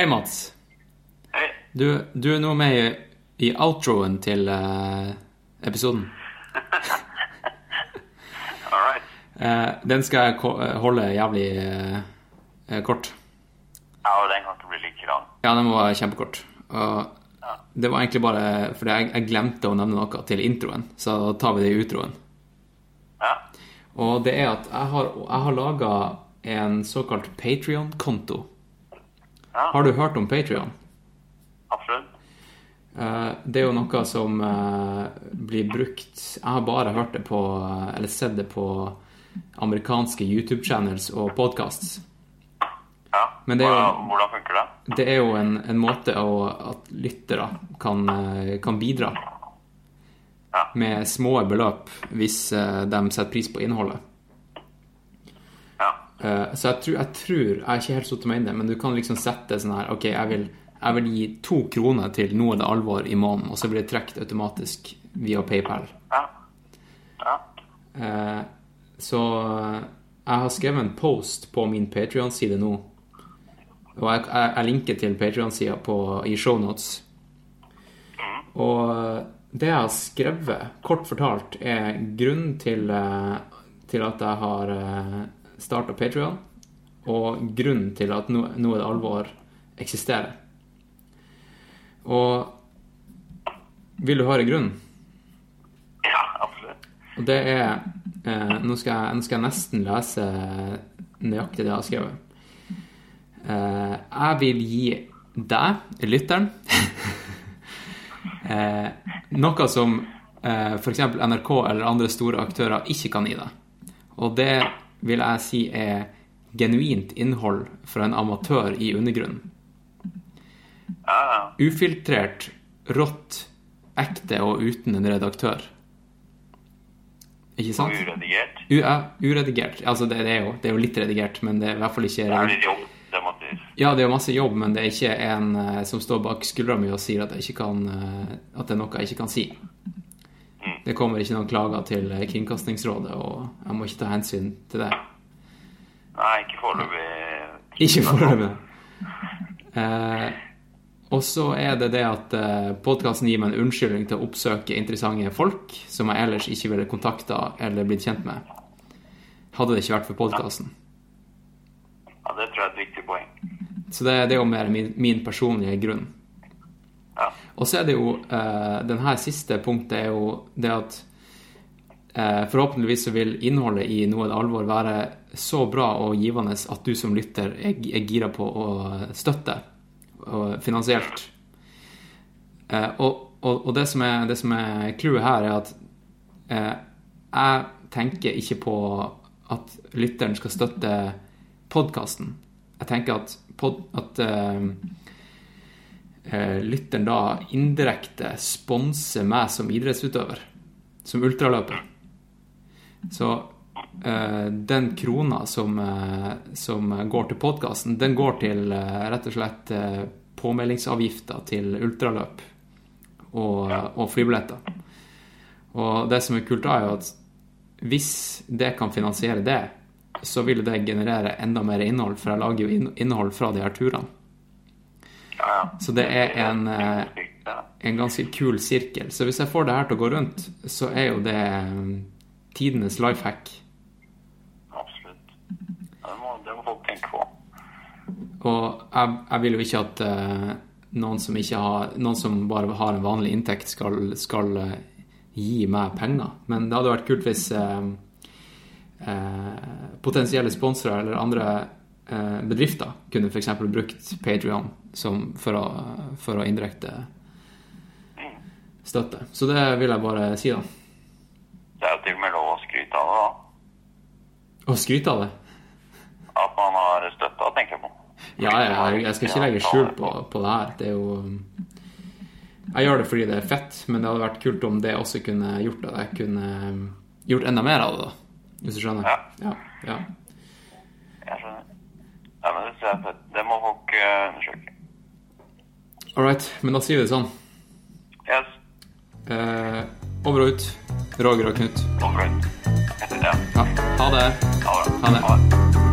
[SPEAKER 1] Hei, Mats.
[SPEAKER 2] Hei.
[SPEAKER 1] Du, du er nå med i, i outroen til uh, episoden.
[SPEAKER 2] All right.
[SPEAKER 1] Uh, den skal jeg eh, holde jævlig eh, kort.
[SPEAKER 2] Ja, og den kan ikke bli like lang.
[SPEAKER 1] Ja, den være kjempekort. Og det var egentlig bare fordi jeg, jeg glemte å nevne noe til introen, så da tar vi det i utroen.
[SPEAKER 2] Ja.
[SPEAKER 1] Og det er at jeg har, jeg har laga en såkalt Patrion-konto.
[SPEAKER 2] Ja.
[SPEAKER 1] Har du hørt om Patrion?
[SPEAKER 2] Absolutt.
[SPEAKER 1] Eh, Det er jo noe som eh, blir brukt Jeg har bare hørt det på Eller sett det på amerikanske YouTube-channels og podcasts.
[SPEAKER 2] Ja.
[SPEAKER 1] Men det er jo-
[SPEAKER 2] Hvordan, funker det?
[SPEAKER 1] Det er jo en, en måte å, at lyttere kan, eh, kan bidra
[SPEAKER 2] Ja.
[SPEAKER 1] med små beløp hvis eh, de setter pris på innholdet. Eh, Så jeg tror, jeg tror Jeg har ikke helt satt meg inn i det, men du kan liksom sette sånn her Ok, jeg vil, jeg vil gi to kroner til Nå er det alvor i måneden, og så blir det trukket automatisk via PayPal.
[SPEAKER 2] Ja. Ja.
[SPEAKER 1] Eh, Så eh, jeg har skrevet en post på min Patrion-side nå. Og jeg, jeg, linker til Patrion-sida i shownotes. Og eh, det jeg har skrevet, kort fortalt, er grunnen til, til at jeg har starta Patrion, og grunnen til at nå, nå er det alvor eksisterer. Og vil du høre grunnen?
[SPEAKER 2] Ja, absolutt.
[SPEAKER 1] Og det er eh, nå, skal jeg, nå skal jeg nesten lese nøyaktig det jeg har skrevet. Eh, jeg vil gi deg, lytteren, eh, noe som eh, f.eks. NRK eller andre store aktører ikke kan gi deg. Og det vil jeg si er genuint innhold fra en amatør i undergrunnen.
[SPEAKER 2] Ja.
[SPEAKER 1] Ufiltrert, rått, ekte og uten en redaktør. Ikke sant?
[SPEAKER 2] uredigert.
[SPEAKER 1] U ja, uredigert. Altså, det, det, er jo, det er jo litt redigert, men det er i hvert fall ikke
[SPEAKER 2] Det er litt jobb, det må sies.
[SPEAKER 1] Ja, det er jo masse jobb, men det er ikke en eh, som står bak skuldra mi og sier at, kan, eh, at det er noe jeg ikke kan si. Det kommer ikke noen klager til Kringkastingsrådet, og jeg må ikke ta hensyn til det.
[SPEAKER 2] Nei, ikke foreløpig.
[SPEAKER 1] Ikke foreløpig. Eh, og så er det det at eh, podkasten gir meg en unnskyldning til å oppsøke interessante folk som jeg ellers ikke ville kontakta eller blitt kjent med. Hadde det ikke vært for podkasten.
[SPEAKER 2] Ja, det tror jeg er et viktig poeng.
[SPEAKER 1] Så det, det er jo mer min, min personlige grunn. Og så er det jo eh, Den her siste punktet er jo det at eh, forhåpentligvis så vil innholdet i Noe det alvor være så bra og givende at du som lytter er, er gira på å støtte og finansielt. Eh, og, og, og det som er det som er clouet her, er at eh, jeg tenker ikke på at lytteren skal støtte podkasten. Jeg tenker at, pod, at eh, lytteren da indirekte sponser meg som idrettsutøver, som ultraløper. Så eh, den krona som, eh, som går til podkasten, den går til eh, rett og slett eh, påmeldingsavgifter til ultraløp og, og flybilletter. Og det som er kult da, er jo at hvis det kan finansiere det, så vil det generere enda mer innhold, for jeg lager jo innhold fra de her turene. Så det er en, eh, en ganske kul sirkel. Så hvis jeg får det her til å gå rundt, så er jo det eh, tidenes life hack.
[SPEAKER 2] absolutt. Det, må, det må folk tenke på.
[SPEAKER 1] Og jeg, jeg vil jo ikke at eh, noen som ikke har Noen som bare har en vanlig inntekt, skal, skal gi meg penger. Men det hadde vært kult hvis eh, eh, potensielle sponsorer eller andre bedrifter kunne f.eks. brukt Patrion for, å, for å indirekte støtte. Så det vil jeg bare si, da.
[SPEAKER 2] Det er jo til og med lov å skryte av det, da.
[SPEAKER 1] Å skryte av det.
[SPEAKER 2] At man har støtta, tenker jeg på.
[SPEAKER 1] Ja, jeg, jeg, skal ikke legge skjul på, på det her. Det er jo Jeg gjør det fordi det er fett, men det hadde vært kult om det også kunne gjort at jeg kunne um, gjort enda mer av det, da. Hvis du skjønner? Ja. ja.
[SPEAKER 2] Jeg skjønner. Ja, men det, ser jeg fett. det må folk eh, undersøke.
[SPEAKER 1] All right, men da sier vi det sånn.
[SPEAKER 2] Yes.
[SPEAKER 1] Eh, over og ut. Roger og Knut.
[SPEAKER 2] Over. Ja.
[SPEAKER 1] Ja. Ha det.
[SPEAKER 2] Ha det.
[SPEAKER 1] Ha det.